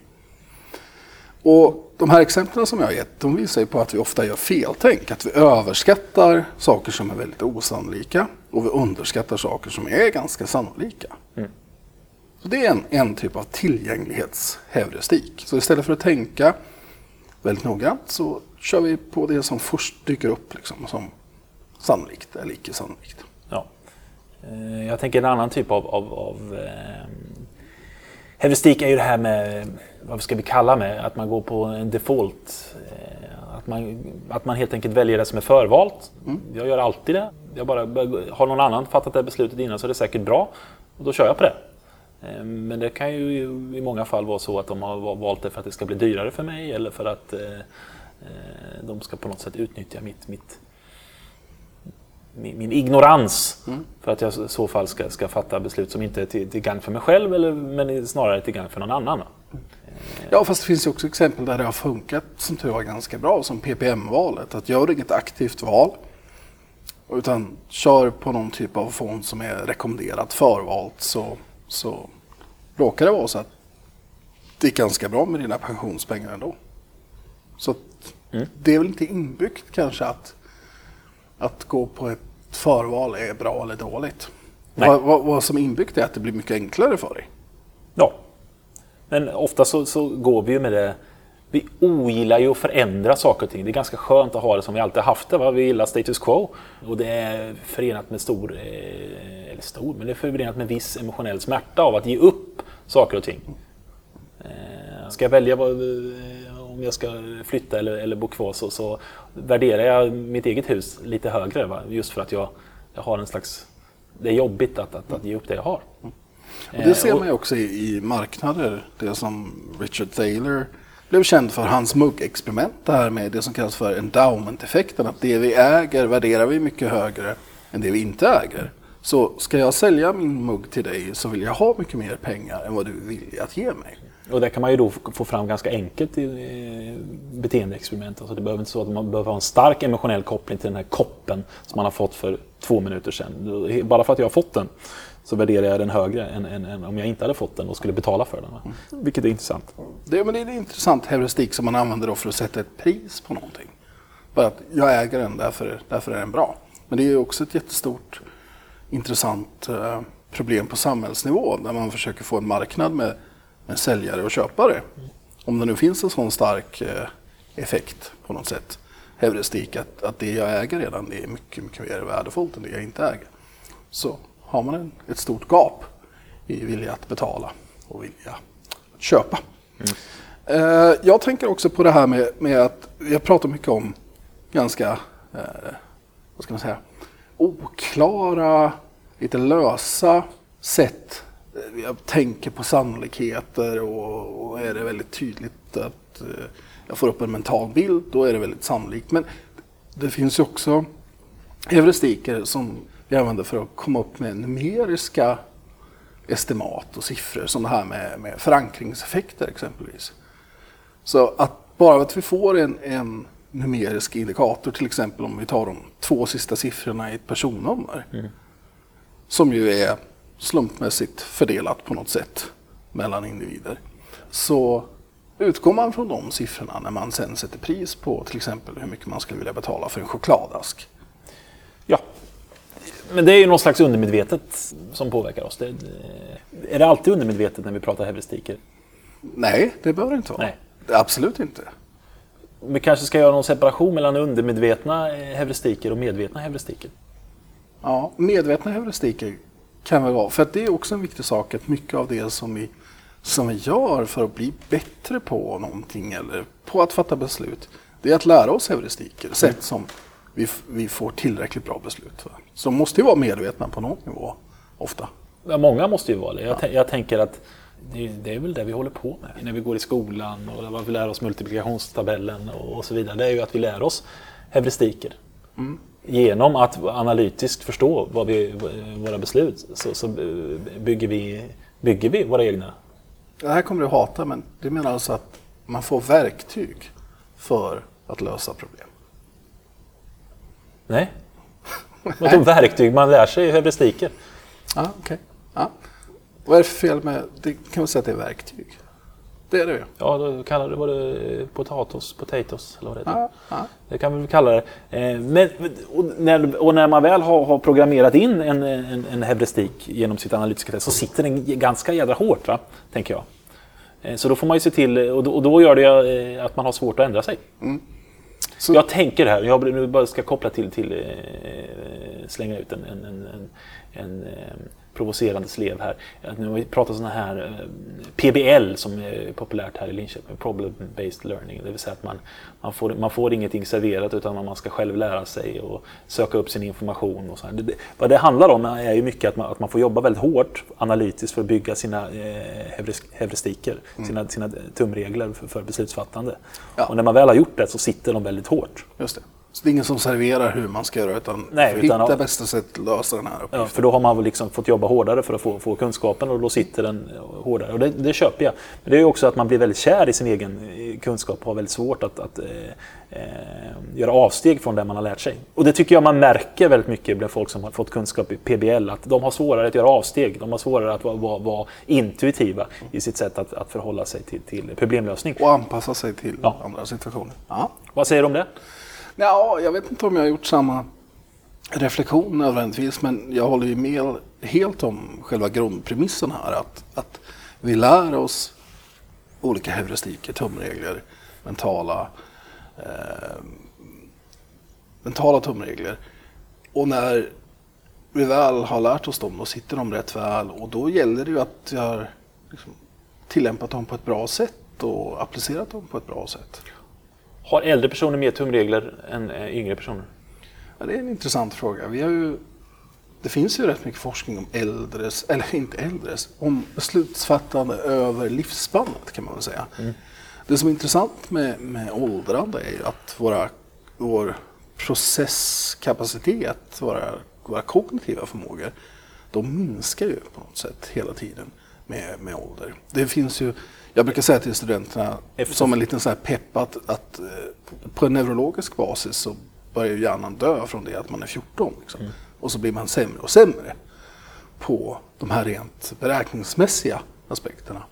Speaker 1: Och de här exemplen som jag har gett, de visar ju på att vi ofta gör feltänk, att vi överskattar saker som är väldigt osannolika och vi underskattar saker som är ganska sannolika. Så det är en, en typ av tillgänglighetsheuristik. Så istället för att tänka väldigt noggrant så kör vi på det som först dyker upp liksom, som sannolikt eller icke sannolikt.
Speaker 2: Ja. Eh, Jag tänker en annan typ av, av, av eh, heuristik är ju det här med, vad ska vi kalla med, att man går på en default. Eh, att, man, att man helt enkelt väljer det som är förvalt. Jag gör alltid det. Jag bara, har någon annan fattat det här beslutet innan så är det säkert bra. Och då kör jag på det. Eh, Men det kan ju i många fall vara så att de har va- valt det för att det ska bli dyrare för mig eller för att eh, de ska på något sätt utnyttja mitt, mitt, min, min ignorans för att jag i så fall ska, ska fatta beslut som inte är till, till gagn för mig själv eller, men snarare till gagn för någon annan.
Speaker 1: Ja, fast det finns ju också exempel där det har funkat som tur var ganska bra, som PPM-valet. Att gör inget aktivt val, utan kör på någon typ av fond som är rekommenderat förvalt så, så råkar det vara så att det är ganska bra med dina pensionspengar ändå. Så att det är väl inte inbyggt kanske att, att gå på ett förval är bra eller dåligt. Vad, vad, vad som är inbyggt är att det blir mycket enklare för dig.
Speaker 2: Ja. Men ofta så, så går vi ju med det. Vi ogillar ju att förändra saker och ting. Det är ganska skönt att ha det som vi alltid haft det. Va? Vi gillar status quo. Och det är förenat med stor, eh, eller stor, men det är förenat med viss emotionell smärta av att ge upp saker och ting. Eh, Ska jag välja vad, eh, om om jag ska flytta eller, eller bo kvar så, så värderar jag mitt eget hus lite högre. Va? Just för att jag, jag har en slags... Det är jobbigt att, att, att ge upp det jag har.
Speaker 1: Och det ser man ju också i, i marknader. Det som Richard Thaler blev känd för, hans muggexperiment det här med det som kallas för endowment-effekten. Att det vi äger värderar vi mycket högre än det vi inte äger. Så ska jag sälja min mugg till dig så vill jag ha mycket mer pengar än vad du är villig att ge mig.
Speaker 2: Och det kan man ju då få fram ganska enkelt i beteendeexperiment. Alltså det behöver inte så att man behöver ha en stark emotionell koppling till den här koppen som man har fått för två minuter sedan. Bara för att jag har fått den så värderar jag den högre än, än, än om jag inte hade fått den och skulle betala för den. Mm. Vilket är intressant.
Speaker 1: Det, men det är en intressant heuristik som man använder för att sätta ett pris på någonting. Bara att jag äger den, därför, därför är den bra. Men det är också ett jättestort intressant eh, problem på samhällsnivå där man försöker få en marknad med, med säljare och köpare. Om det nu finns en sån stark eh, effekt på något sätt, heuristik, att, att det jag äger redan det är mycket, mycket mer värdefullt än det jag inte äger. Så har man en, ett stort gap i vilja att betala och vilja att köpa. Mm. Eh, jag tänker också på det här med, med att jag pratar mycket om ganska, eh, vad ska man säga, oklara, lite lösa sätt. Jag tänker på sannolikheter och, och är det väldigt tydligt att eh, jag får upp en mental bild, då är det väldigt sannolikt. Men det finns ju också heuristiker som vi använder för att komma upp med numeriska estimat och siffror som det här med, med förankringseffekter exempelvis. Så att bara att vi får en, en numerisk indikator, till exempel om vi tar de två sista siffrorna i ett personnummer. Mm. Som ju är slumpmässigt fördelat på något sätt mellan individer. Så utgår man från de siffrorna när man sen sätter pris på till exempel hur mycket man skulle vilja betala för en chokladask.
Speaker 2: Ja, men det är ju någon slags undermedvetet som påverkar oss. Det, är det alltid undermedvetet när vi pratar heuristiker?
Speaker 1: Nej, det behöver det inte vara. Nej. Absolut inte.
Speaker 2: Vi kanske ska göra någon separation mellan undermedvetna heuristiker och medvetna heuristiker?
Speaker 1: Ja, medvetna heuristiker kan väl vara, för att det är också en viktig sak att mycket av det som vi, som vi gör för att bli bättre på någonting eller på att fatta beslut, det är att lära oss heuristiker, sätt som vi, vi får tillräckligt bra beslut. För. Så de måste ju vara medvetna på någon nivå, ofta.
Speaker 2: Ja, många måste ju vara det. Jag, ja. jag tänker att det, det, är väl det vi håller på med när vi går i skolan och vad vi lär oss multiplikationstabellen och, så vidare. Det är ju att vi lär oss heuristiker. Mm. Genom att analytiskt förstå vad vi, våra beslut så, så, bygger, vi, bygger vi våra egna.
Speaker 1: Det här kommer du hata, men det menar alltså att man får verktyg för att lösa problem.
Speaker 2: Nej. <laughs> Vadå verktyg? Man lär sig heuristiker.
Speaker 1: Ja, okej. Okay. Ja. Vad är det för fel med, det kan man säga att det är verktyg? Det är det.
Speaker 2: Ja, då kallar det det potatos, potatoes eller vad det heter. Ja, ja. Det kan vi väl kalla det. Eh, men, och, när, och när man väl har, har programmerat in en, en, en heuristik genom sitt analytiska test så sitter den ganska jädra hårt, va? tänker jag. Eh, så då får man ju se till, och då, och då gör det eh, att man har svårt att ändra sig. Mm. Så. Jag tänker här, jag nu bara ska koppla till, till eh, slänga ut en, en, en, en eh, provocerande slev här. Nu har vi pratat sådana här eh, PBL som är populärt här i Linköping, Problem Based Learning. Det vill säga att man, man, får, man får ingenting serverat utan man ska själv lära sig och söka upp sin information. Och så det, vad det handlar om är ju mycket att man, att man får jobba väldigt hårt analytiskt för att bygga sina eh, heuristiker, mm. sina, sina tumregler för, för beslutsfattande. Ja. Och när man väl har gjort det så sitter de väldigt hårt.
Speaker 1: Just det. Så det är ingen som serverar hur man ska göra utan Nej, för utan, hitta bästa sätt att lösa den här uppgiften.
Speaker 2: Ja, för då har man liksom fått jobba hårdare för att få, få kunskapen och då sitter den hårdare. Och det, det köper jag. Men det är också att man blir väldigt kär i sin egen eh, kunskap och har väldigt svårt att, att eh, eh, göra avsteg från det man har lärt sig. Och det tycker jag man märker väldigt mycket bland folk som har fått kunskap i PBL, att de har svårare att göra avsteg. De har svårare att vara, vara, vara intuitiva i sitt sätt att, att förhålla sig till, till problemlösning.
Speaker 1: Och anpassa sig till ja. andra situationer. Ja.
Speaker 2: Vad säger du om det?
Speaker 1: Ja, jag vet inte om jag har gjort samma reflektion nödvändigtvis, men jag håller ju med helt om själva grundpremissen här. Att, att vi lär oss olika heuristiker, tumregler, mentala, eh, mentala tumregler. Och när vi väl har lärt oss dem, då sitter de rätt väl och då gäller det ju att vi har liksom tillämpat dem på ett bra sätt och applicerat dem på ett bra sätt.
Speaker 2: Har äldre personer mer tumregler än eh, yngre personer?
Speaker 1: Ja, det är en intressant fråga. Vi har ju, det finns ju rätt mycket forskning om äldres, eller inte äldres, om beslutsfattande över livsspannet kan man väl säga. Det som är intressant med, med åldrande är ju att våra, vår processkapacitet, våra, våra kognitiva förmågor, de minskar ju på något sätt hela tiden med, med ålder. Det finns ju, jag brukar säga till studenterna
Speaker 2: Efter-
Speaker 1: som en liten så här pepp att, att eh, på en neurologisk basis så börjar hjärnan dö från det att man är 14. Liksom. Och så blir man sämre och sämre på de här rent beräkningsmässiga aspekterna.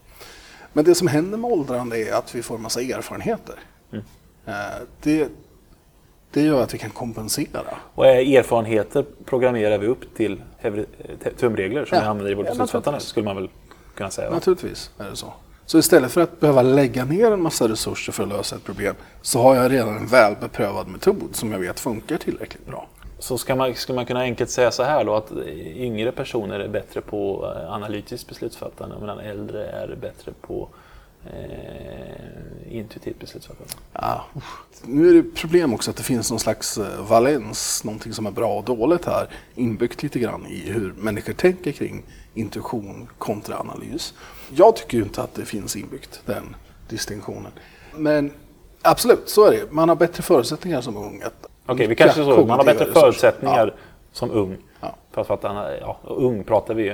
Speaker 1: Men det som händer med åldrande är att vi får en massa erfarenheter. Eh, Det, det gör att vi kan kompensera.
Speaker 2: Och är erfarenheter programmerar vi upp till eh, tumregler som
Speaker 1: Ja.
Speaker 2: vi använder i vårt
Speaker 1: Ja,
Speaker 2: beslutsfattande,
Speaker 1: naturligtvis.
Speaker 2: skulle man väl kunna säga. Va?
Speaker 1: Naturligtvis är det så. Så istället för att behöva lägga ner en massa resurser för att lösa ett problem så har jag redan en väl beprövad metod som jag vet funkar tillräckligt bra.
Speaker 2: Så ska man, skulle man kunna enkelt säga så här då att yngre personer är bättre på eh, analytiskt beslutsfattande medan äldre är bättre på eh, intuitivt beslutsfattande.
Speaker 1: Ja, nu är det problem också att det finns någon slags eh, valens, någonting som är bra och dåligt här, inbyggt lite grann i hur människor tänker kring intuition kontra analys. Jag tycker ju inte att det finns inbyggt, den distinktionen. Men absolut, så är det. Man har bättre förutsättningar som ung.
Speaker 2: Okej, vi
Speaker 1: nyttja
Speaker 2: kanske så. Man har bättre förutsättningar som ung.
Speaker 1: Ja.
Speaker 2: För att fatta, ja, ung pratar vi,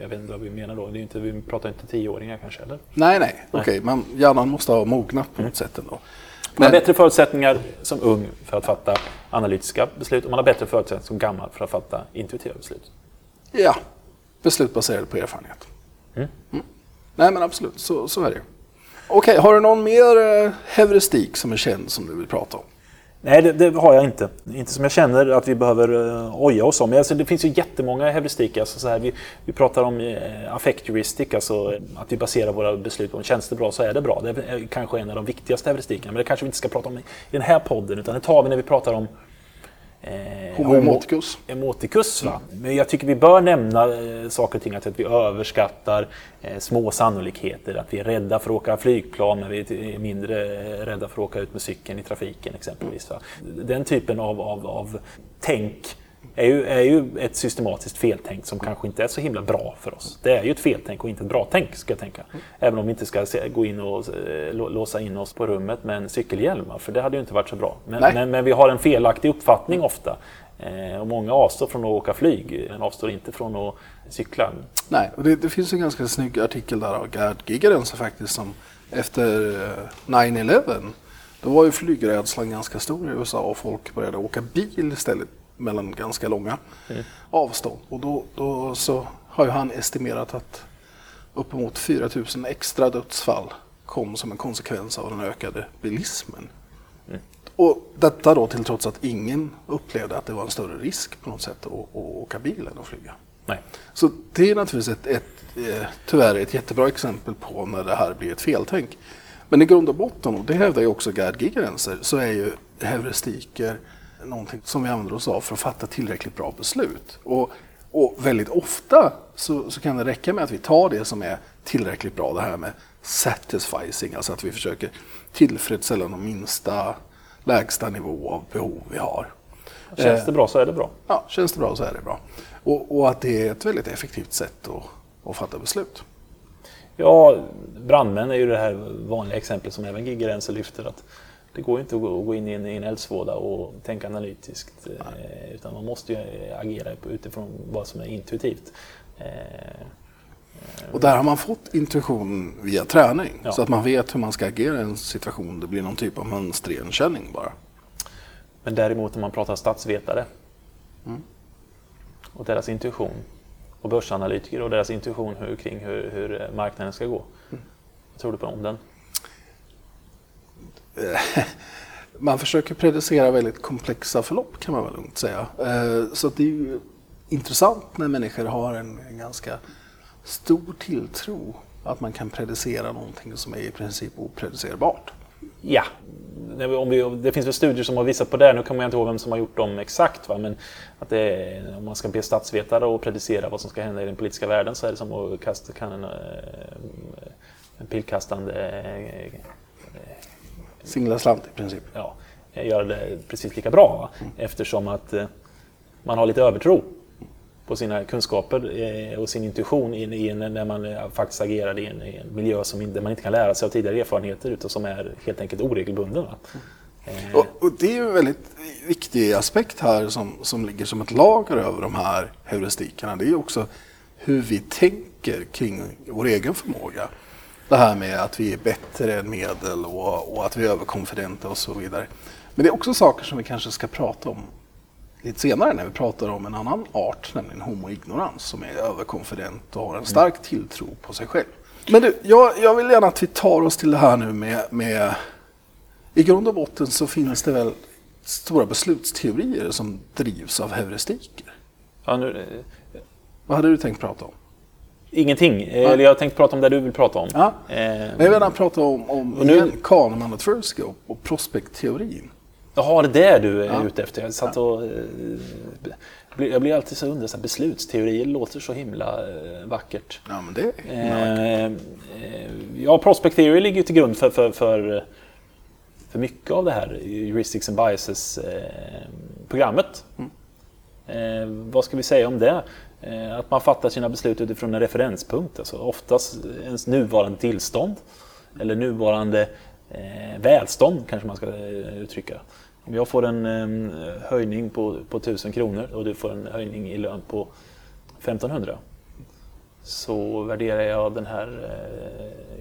Speaker 2: jag vet inte vad vi menar då. Det är inte, vi pratar inte tioåringar kanske, eller?
Speaker 1: Nej, nej, okej, men hjärnan måste ha mognat på något sätt ändå.
Speaker 2: Man har bättre förutsättningar som ung för att fatta analytiska beslut och man har bättre förutsättningar som gammal för att fatta intuitiva beslut.
Speaker 1: ja, beslut baserade på erfarenhet.
Speaker 2: Mm.
Speaker 1: Mm. Nej, men absolut, så, så är det. Okej, har du någon mer eh, heuristik som är känd som du vill prata om?
Speaker 2: Nej, det, det har jag inte. Inte som jag känner att vi behöver uh, oja oss om. Men Alltså, det finns ju jättemånga heuristik. Alltså, så här, vi, vi pratar om eh, uh, affect alltså att vi baserar våra beslut på känns det bra så är det bra. Det är eh, kanske en av de viktigaste heuristikerna, men det kanske vi inte ska prata om i, i den här podden, utan det tar vi när vi pratar om eh,
Speaker 1: Homo emoticus.
Speaker 2: emoticus. Va? Men jag tycker vi bör nämna eh, saker och ting, att, vi överskattar eh, små sannolikheter, att vi är rädda för att åka flygplan men vi är mindre eh, rädda för att åka ut med cykeln i trafiken exempelvis. Va? Den typen av, av, av tänk är ju, är ju ett systematiskt feltänk som kanske inte är så himla bra för oss. Det är ju ett feltänk och inte ett bra tänk, ska jag tänka. Även om vi inte ska gå in och eh, lå- låsa in oss på rummet med en cykelhjälm, för det hade ju inte varit så bra. Men, men, men vi har en felaktig uppfattning ofta. Eh, och många avstår från att åka flyg, men avstår inte från att cykla.
Speaker 1: Nej, och det, det finns en ganska snygg artikel där av Gerd Gigerenser faktiskt som efter eh, 9-11 då var ju flygrädslan ganska stor i USA och folk började åka bil istället mellan ganska långa avstånd. Och då, då så har ju han estimerat att uppemot 4 000 extra dödsfall kom som en konsekvens av den ökade bilismen. Och detta då till trots att ingen upplevde att det var en större risk på något sätt att, att åka bil än att flyga.
Speaker 2: Nej.
Speaker 1: Så det är naturligtvis ett, ett, eh, tyvärr ett jättebra exempel på när det här blir ett feltänk. Men i grund och botten, och det hävdar ju också Gerd Gigerenser, så är ju heuristiker någonting som vi använder oss av för att fatta tillräckligt bra beslut. Och, och väldigt ofta så, så kan det räcka med att vi tar det som är tillräckligt bra, det här med satisficing, alltså att vi försöker tillfredsställa de minsta, lägsta nivå av behov vi har.
Speaker 2: Känns det bra så är det bra.
Speaker 1: Ja, känns det bra så är det bra. Och, och att det är ett väldigt effektivt sätt att, att fatta beslut.
Speaker 2: Ja, brandmän är ju det här vanliga exemplet som även Gigerenser lyfter. Att det går inte att gå, in i en, i en eldsvåda och tänka analytiskt. Eh, utan man måste ju eh, agera utifrån vad som är intuitivt. Eh,
Speaker 1: Och där har man fått intuition via träning.
Speaker 2: Ja.
Speaker 1: Så att man vet hur man ska agera i en situation. Det blir någon typ av mönstrigenkänning bara.
Speaker 2: Men däremot om man pratar statsvetare och deras intuition och börsanalytiker och deras intuition hur, kring hur, hur marknaden ska gå. Vad tror du på om den?
Speaker 1: Eh, <laughs> man försöker predicera väldigt komplexa förlopp kan man väl lugnt säga. Eh, så det är ju intressant när människor har en, en ganska stor tilltro att man kan predicera någonting som är i princip opredicerbart.
Speaker 2: Ja, det, om vi, det finns väl studier som har visat på det. Nu kommer jag inte ihåg vem som har gjort dem exakt. Va? Men att det är, om man ska be statsvetare och predicera vad som ska hända i den politiska världen så är det som att kasta kan en, eh, en pilkastande
Speaker 1: Singla slant i princip.
Speaker 2: ja, göra det precis lika bra. Va? Eftersom att eh, man har lite övertro på sina kunskaper eh, och sin intuition i, i, en- när man eh, faktiskt agerar i en, i en miljö som inte, man inte kan lära sig av tidigare erfarenheter utan som är helt enkelt oregelbunden. Va? Eh,
Speaker 1: Och, och det är en väldigt viktig aspekt här som, som ligger som ett lager över de här heuristikerna. Det är också hur vi tänker kring vår egen förmåga. Det här med att vi är bättre än medel och, och att vi är överkonfidenta och så vidare. Men det är också saker som vi kanske ska prata om lite senare när vi pratar om en annan art, nämligen homo ignorans, som är överkonfident och har en stark tilltro på sig själv. Men du, jag, jag vill gärna att vi tar oss till det här nu med, med i grund och botten så finns det väl stora beslutsteorier som drivs av heuristiker.
Speaker 2: ja, nu,
Speaker 1: Vad hade du tänkt prata om?
Speaker 2: Ingenting. Eh, Eller jag har tänkt prata om det du vill prata om.
Speaker 1: Ja.
Speaker 2: Eh,
Speaker 1: Men jag vill gärna prata om, om
Speaker 2: Och nu-
Speaker 1: Kahneman och Tversky och, och prospektteorin.
Speaker 2: Jaha, det är det du är
Speaker 1: Ja.
Speaker 2: ute efter. Jag, satt och, eh, jag blir alltid så här, Beslutsteorier låter så himla eh, vackert.
Speaker 1: Ja, men det
Speaker 2: Eh, eh, ja, Prospect Theory ligger ju till grund för, för, för, för mycket av det här Heuristics and Biases-programmet. Eh, vad ska vi säga om det? Eh, att man fattar sina beslut utifrån en referenspunkt, alltså oftast ens nuvarande tillstånd eller nuvarande eh, välstånd kanske man ska eh, uttrycka. Om jag får en eh, höjning på, på 1000 kronor och du får en höjning i lön på 1500 så värderar jag den här...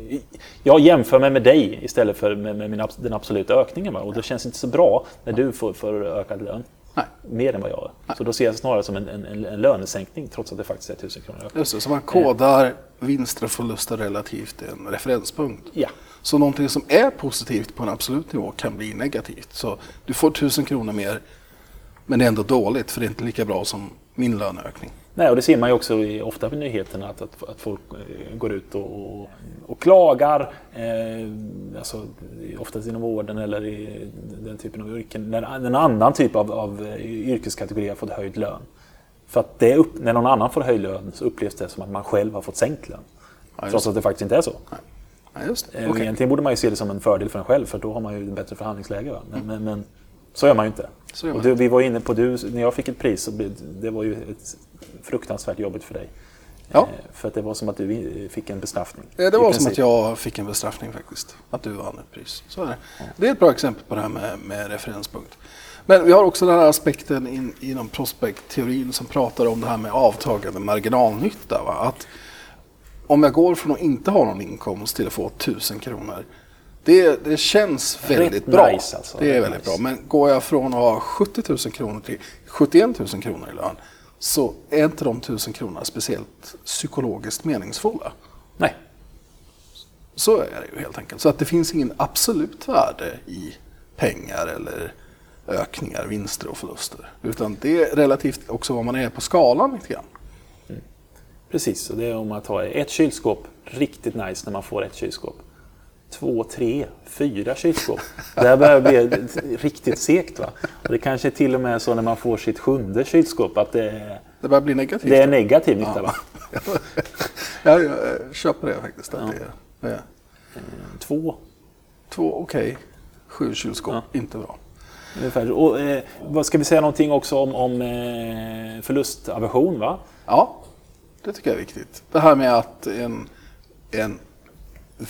Speaker 2: Eh, jag jämför mig med dig istället för med, med min, den absoluta ökningen. Va? Och det känns inte så bra när du får, får ökad lön.
Speaker 1: Nej.
Speaker 2: Mer än vad jag har. Så då ser jag det snarare som en, en, en- lönesänkning trots att det faktiskt är 1000 kronor.
Speaker 1: Just det, så man kodar vinster och förluster relativt till en referenspunkt.
Speaker 2: Ja.
Speaker 1: Så någonting som är positivt på en absolut nivå kan bli negativt. Så du får tusen kronor mer, men det är ändå dåligt för det är inte lika bra som min löneökning.
Speaker 2: Nej, och det ser man ju också i, ofta på nyheterna att, att, att folk eh, går ut och, och, och klagar. Eh, alltså, oftast inom vården eller i den typen av yrken. När en annan typ av, av eh, yrkeskategori har fått höjd lön. För att det upp, när någon annan får höjd lön så upplevs det som att man själv har fått sänkt lön.
Speaker 1: Ja,
Speaker 2: Trots att det faktiskt inte är så.
Speaker 1: Ja, just det.
Speaker 2: Eh,
Speaker 1: Okej.
Speaker 2: Egentligen borde man ju se det som en fördel för en själv för då har man ju ett bättre förhandlingsläge. Men, men, men så gör man ju inte. Och du, vi var inne på, du, när jag fick ett pris så det var ju ett fruktansvärt jobbigt för dig.
Speaker 1: Ja.
Speaker 2: Eh, För att det var som att du fick en bestraffning.
Speaker 1: Det var som
Speaker 2: princip.
Speaker 1: att jag fick en bestraffning faktiskt. Att du vann ett pris. Så är det. Det är ett bra exempel på det här med, med referenspunkt. Men vi har också den här aspekten in, inom prospektteorin som pratar om det här med avtagande marginalnytta. Va? Att om jag går från att inte ha någon inkomst till att få 1000 kronor. Det, det känns väldigt
Speaker 2: Rätt
Speaker 1: bra.
Speaker 2: nice alltså.
Speaker 1: Det är
Speaker 2: Rätt
Speaker 1: väldigt
Speaker 2: nice.
Speaker 1: bra. Men går jag från att ha 70 000 kronor till 71 000 kronor i lön så är inte de 1000 kronorna speciellt psykologiskt meningsfulla.
Speaker 2: Nej,
Speaker 1: Så är det ju helt enkelt. Så att det finns ingen absolut värde i pengar eller ökningar, vinster och förluster. Utan det är relativt också vad man är på skalan lite grann.
Speaker 2: precis. Och det är om att ha ett kylskåp, riktigt nice när man får ett kylskåp. Två, tre, fyra kylskåp. Det här börjar bli riktigt segt. Va? Och det kanske är till och med så när man får sitt sjunde kylskåp att det
Speaker 1: Det börjar bli negativt.
Speaker 2: det är negativ nytta. Va? <laughs>
Speaker 1: ja, jag eh, köper det faktiskt. Att är, det är
Speaker 2: Två
Speaker 1: två okej, sju kylskåp, inte bra.
Speaker 2: Ungefär. Och, eh, vad ska vi säga någonting också om, om eh, förlustaversion? Va?
Speaker 1: Ja, det tycker jag är viktigt. Det här med att en, en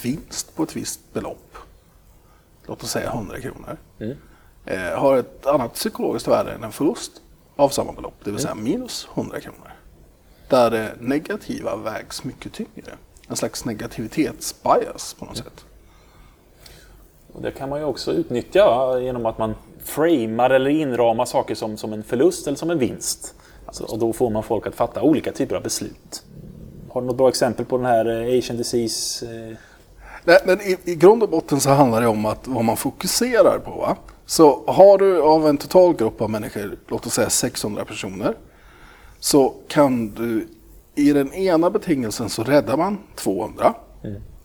Speaker 1: vinst på ett visst belopp, låt oss säga 100 kronor, eh, har ett annat psykologiskt värde än en förlust av samma belopp, det vill säga minus 100 kronor. Där det negativa vägs mycket tyngre. En slags negativitetsbias på något sätt.
Speaker 2: Och det kan man ju också utnyttja genom att man framar eller inramar saker som, som en förlust eller som en vinst. Så, och då får man folk att fatta olika typer av beslut. Har du något bra exempel på den här eh, Asian disease?
Speaker 1: Nej, men i, i grund och botten så handlar det om att vad man fokuserar på. Va? Så har du av en total grupp av människor, låt oss säga 600 personer, så kan du i den ena betingelsen så räddar man 200.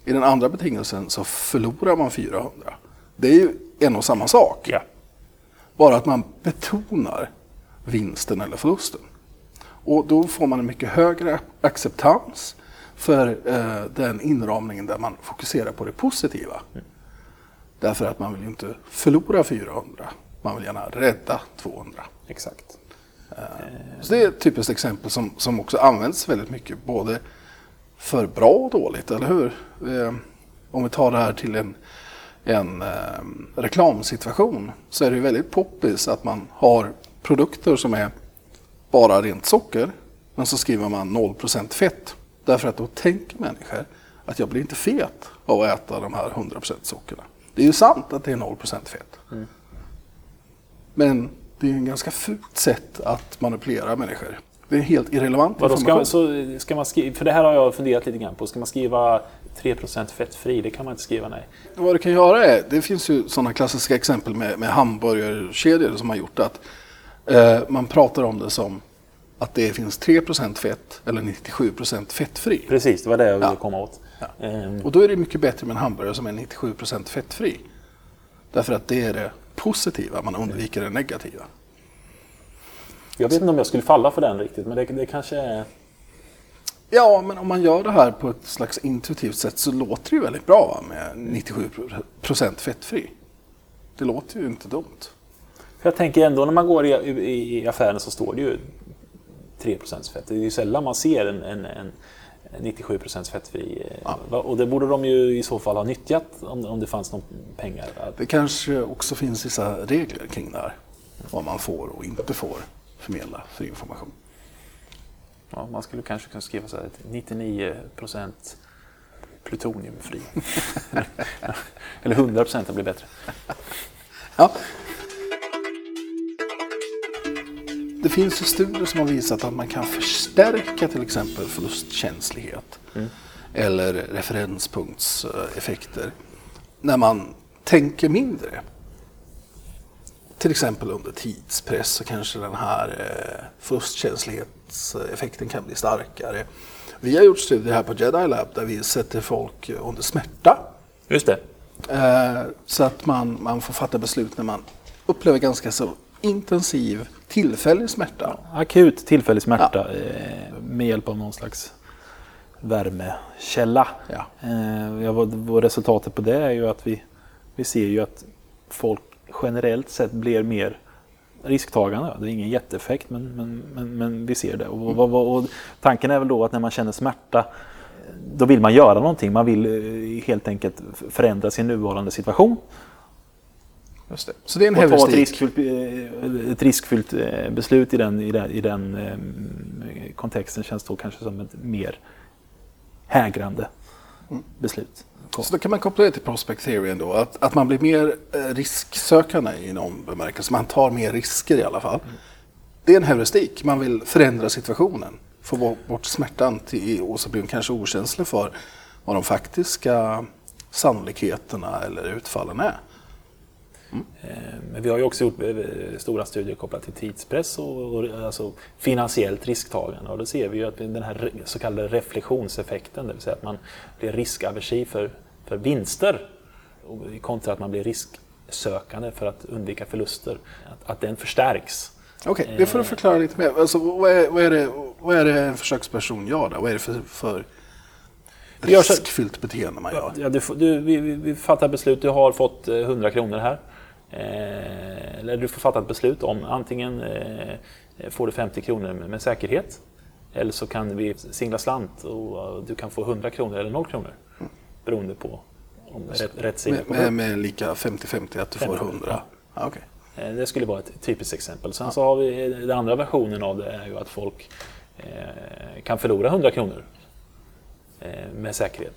Speaker 1: I den andra betingelsen så förlorar man 400. Det är ju en och samma sak.
Speaker 2: ja.
Speaker 1: Bara att man betonar vinsten eller förlusten. Och då får man en mycket högre acceptans. För eh, den inramningen där man fokuserar på det positiva. Därför att man vill ju inte förlora 400, man vill gärna rädda 200.
Speaker 2: Exakt.
Speaker 1: Så det är ett typiskt exempel som, som också används väldigt mycket, både för bra och dåligt, eller hur? Eh, om vi tar det här till en, en eh, reklamsituation så är det ju väldigt poppis att man har produkter som är bara rent socker, men så skriver man 0% fett. Därför att då tänker människor att jag blir inte fet av att äta de här 100% sockerna. Det är ju sant att det är 0% fett. Men det är en ganska fult sätt att manipulera människor. Det är helt irrelevant
Speaker 2: Vadå, ska, så ska man skriva, för det här har jag funderat lite grann på. Ska man skriva 3% fettfri? Det kan man inte skriva, nej.
Speaker 1: Vad du kan göra är, det finns ju sådana klassiska exempel med, med hamburgerkedjor som har gjort att eh, man pratar om det som att det finns 3% fett eller 97% fettfri.
Speaker 2: Precis, det var det jag ville
Speaker 1: Ja.
Speaker 2: komma åt. Ehm,
Speaker 1: Och då är det mycket bättre med en hamburgare som är 97% fettfri. Därför att det är det positiva, man undviker det negativa.
Speaker 2: jag vet inte om jag skulle falla för den riktigt, men det, det kanske är...
Speaker 1: Ja, men om man gör det här på ett slags intuitivt sätt så låter det ju väldigt bra med 97% fettfri. Det låter ju inte dumt.
Speaker 2: Jag tänker ändå när man går i, i, i affären så står det ju 3% fett. Det är ju sällan man ser en, en, en 97% fettfri. eh, va- Och det borde de ju i så fall ha nyttjat om, om det fanns någon pengar.
Speaker 1: Det kanske också finns vissa regler kring det här. Vad man får och inte får förmedla för information.
Speaker 2: Ja, man skulle kanske kunna skriva så här att 99% plutoniumfri. <laughs> Eller 100% det blir bättre.
Speaker 1: Ja. Det finns ju studier som har visat att man kan förstärka till exempel förlustkänslighet eller referenspunktseffekter när man tänker mindre. Till exempel under tidspress så kanske den här eh, förlustkänslighetseffekten kan bli starkare. Vi har gjort studier här på Jedi Lab där vi sätter folk under smärta
Speaker 2: Just det.
Speaker 1: Eh, Så att man, man får fatta beslut när man upplever ganska så intensiv tillfällig smärta.
Speaker 3: Akut tillfällig smärta eh, med hjälp av någon slags värmekälla.
Speaker 1: Ja.
Speaker 3: Eh, ja, vad, resultatet på det är ju att vi, vi ser ju att folk generellt sett blir mer risktagande. Det är ingen jätteeffekt men, men, men, men vi ser det. Och, och, och, och tanken är väl då att när man känner smärta då vill man göra någonting. Man vill eh, helt enkelt förändra sin nuvarande situation.
Speaker 1: Just det. Så det är en
Speaker 3: Och ta ett
Speaker 1: heuristik.
Speaker 3: riskfyllt, eh, ett riskfyllt eh, beslut i den, i den, i den eh, kontexten känns då kanske som ett mer hägrande beslut.
Speaker 1: Så då kan man koppla det till prospect theory ändå. Att, att man blir mer risksökande i någon bemärkelse. Man tar mer risker i alla fall. Det är en heuristik. Man vill förändra situationen. Få bo- bort smärtan till, och så blir man kanske okänslig för vad de faktiska sannolikheterna eller utfallen är.
Speaker 2: Eh, Men vi har ju också gjort eh, stora studier kopplat till tidspress och, och alltså finansiellt risktagande. Och då ser vi ju att den här så kallade reflektionseffekten, det vill säga att man blir riskaversiv för, för vinster och kontra att man blir risksökande för att undvika förluster, att, att den förstärks.
Speaker 1: Okej, det får du förklara lite mer. Alltså, vad, är, vad, är det, vad är det en försöksperson gör då? Vad är det för, för riskfyllt beteende man gör?
Speaker 2: Ja, du, du, vi, vi fattar beslut, du har fått eh, 100 kronor här. Eh, eller du får fatta ett beslut om antingen eh, får du 50 kronor med, säkerhet eller så kan vi singla slant och eh, du kan få 100 kronor eller 0 kronor. Beroende på om rätt, rätt sida
Speaker 1: Med, med, med lika 50-50 att du får
Speaker 2: 50,
Speaker 1: 100? Ja, okej.
Speaker 2: Eh, Det skulle vara ett typiskt exempel. Sen så har vi den andra versionen av det är ju att folk eh, kan förlora 100 kronor eh, med säkerhet.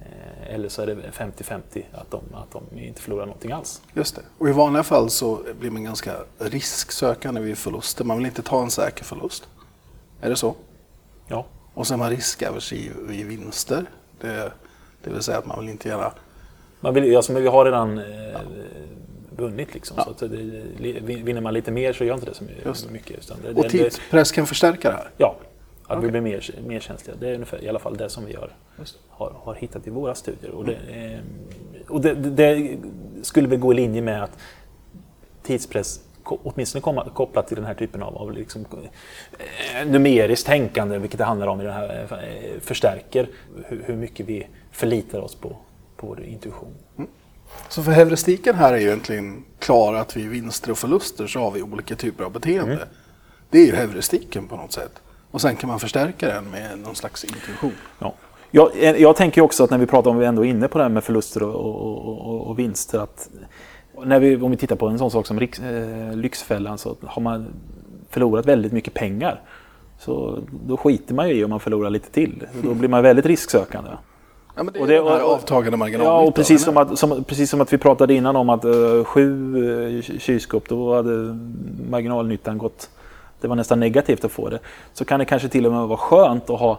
Speaker 2: Eh, eller så är det 50-50 att de, att de inte förlorar någonting alls.
Speaker 1: Just det. Och i vanliga fall så blir man ganska risksökande vid förluster. Man vill inte ta en säker förlust. Är det så?
Speaker 2: Ja,
Speaker 1: Och sen är man riskaversiv vid vinster. Det, det vill säga att man vill inte gärna...
Speaker 2: man vill, alltså, men vi har redan eh, vunnit liksom. Så att det, vinner man lite mer så gör inte det så
Speaker 1: Just
Speaker 2: mycket. Utan det,
Speaker 1: Och
Speaker 2: det, det,
Speaker 1: tidspress kan förstärka det här.
Speaker 2: ja, att vi
Speaker 1: Okej.
Speaker 2: blir mer, mer känsliga. Det är ungefär, i alla fall det som vi har, har, har hittat i våra studier. Och, det, eh, och det, det, det skulle väl gå i linje med att tidspress åtminstone komma, kopplat till den här typen av, av liksom, eh, numeriskt tänkande, vilket det handlar om i den här, eh, förstärker hur, hur mycket vi förlitar oss på, på vår intuition.
Speaker 1: Så för heuristiken här är ju egentligen klar att vid vinster och förluster så har vi olika typer av beteende.
Speaker 2: Mm.
Speaker 1: Det är ju heuristiken på något sätt. Och sen kan man förstärka den med någon slags intuition.
Speaker 3: Ja. Jag, jag tänker också att när vi pratar om, vi ändå är inne på det här med förluster och, och, och, och vinster, att när vi, om vi tittar på en sån sak som Riks, eh, Lyxfällan så har man förlorat väldigt mycket pengar. Så då skiter man ju i om man förlorar lite till. Då blir man väldigt risksökande.
Speaker 1: Ja, men det är
Speaker 3: Och det- och-
Speaker 1: avtagande marginalnyttan.
Speaker 3: Ja, och precis som, att, som, precis som att vi pratade innan om att eh, sju uh, kylskåp, då hade marginalnyttan gått... Det var nästan negativt att få det. Så kan det kanske till och med vara skönt att ha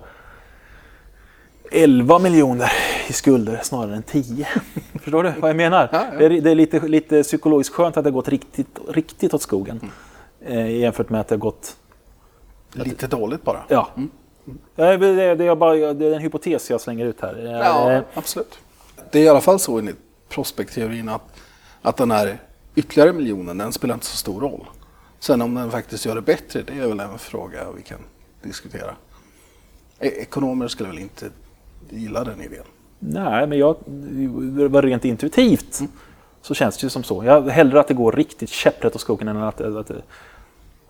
Speaker 3: 11 miljoner i skulder snarare än 10. <laughs> Förstår du vad jag menar?
Speaker 1: Ja, ja.
Speaker 3: Det är, det är lite, lite psykologiskt skönt att det har gått riktigt, riktigt åt skogen. Eh, jämfört med att det har gått...
Speaker 1: Lite dåligt bara.
Speaker 3: Ja. Ja, Det, det, det, är bara, det är en hypotes jag slänger ut här.
Speaker 1: Ja,
Speaker 3: Eh,
Speaker 1: absolut. Det är i alla fall så enligt prospektteorin att, att den här ytterligare miljonen, den spelar inte så stor roll. Sen om den faktiskt gör det bättre, det är väl en fråga vi kan diskutera. E- Ekonomer skulle väl inte gilla den idén.
Speaker 3: Nej, men jag, det var rent intuitivt så känns det ju som så. Jag hellre att det går riktigt käpprätt åt skogen än att, att,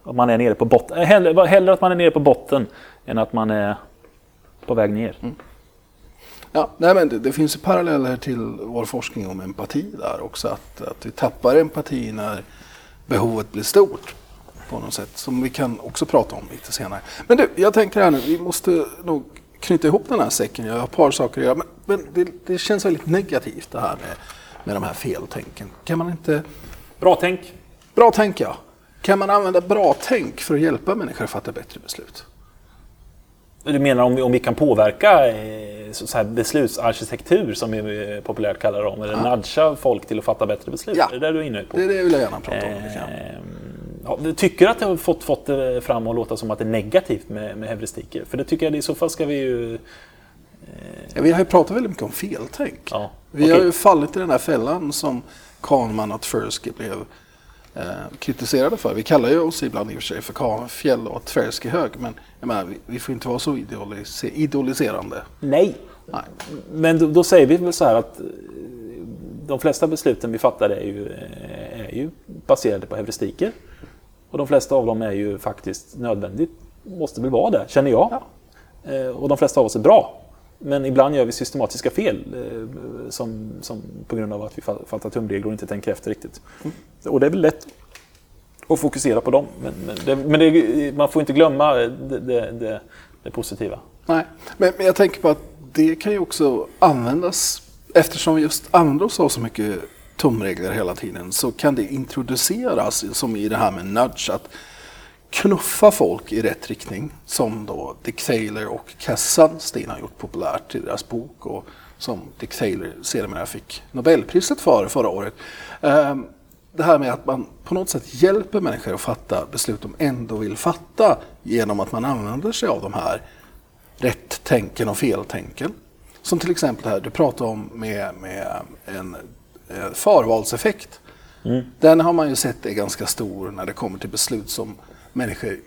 Speaker 3: att, man är nere på botten. Eh, Hellre, hellre att man är nere på botten än att man är på väg ner.
Speaker 1: Ja, nej men det, det finns paralleller till vår forskning om empati där också. Att, att vi tappar empati när behovet blir stort på något sätt. Som vi kan också prata om lite senare. Men du, jag tänker här nu, vi måste nog knyta ihop den här säcken. Jag har ett par saker att göra. Men, men det, det känns väldigt negativt det här med, med de här feltänken. Kan man inte...
Speaker 2: Bra tänk!
Speaker 1: Bra tänk ja. Kan man använda bra tänk för att hjälpa människor att fatta bättre beslut?
Speaker 2: Du menar om vi, om vi kan påverka eh, så beslutsarkitektur som vi eh, populärt kallar dem, eller nudga folk till att fatta bättre beslut?
Speaker 1: Ja.
Speaker 2: Är det det du är inne på?
Speaker 1: Det, det vill jag gärna prata om.
Speaker 2: Ehm, ja, tycker att det har fått, fått det fram att låta som att det är negativt med, med heuristiker? För det tycker jag, i så fall ska vi ju...
Speaker 1: Ja, vi har ju pratat väldigt mycket om feltänk.
Speaker 2: Ja,
Speaker 1: Vi
Speaker 2: okej.
Speaker 1: har ju fallit i den här fällan som Kahneman och Tversky blev eh, kritiserade för. Vi kallar ju oss ibland i och för sig för Ka- fjäll och Tversky hög, men jag menar, vi, vi får inte vara så idolise- idoliserande.
Speaker 2: Nej!
Speaker 1: Nej.
Speaker 2: Men då, då säger vi väl så här att eh, de flesta besluten vi fattar är ju, eh, är ju baserade på heuristiker. Och de flesta av dem är ju faktiskt nödvändigt, måste väl vara det, känner jag. Eh, Och de flesta av oss är bra. Men ibland gör vi systematiska fel eh, som, som på grund av att vi fa- fattar tumregler och inte tänker efter riktigt. Och det är väl lätt att fokusera på dem. Men, men, det, men det, man får inte glömma det, det positiva.
Speaker 1: Nej, men, men jag tänker på att det kan ju också användas, eftersom vi just använder oss av så mycket tumregler hela tiden, så kan det introduceras som i det här med nudge, att knuffa folk i rätt riktning, som då Dick Taylor och Cass Sunstein har gjort populärt i deras bok och som Dick Taylor sedermera fick Nobelpriset för förra året. Ehm, det här med att man på något sätt hjälper människor att fatta beslut de ändå vill fatta genom att man använder sig av de här rätt-tänken och feltänken. Som till exempel det här du pratade om med, med en eh, förvalseffekt. Den har man ju sett är ganska stor när det kommer till beslut som människor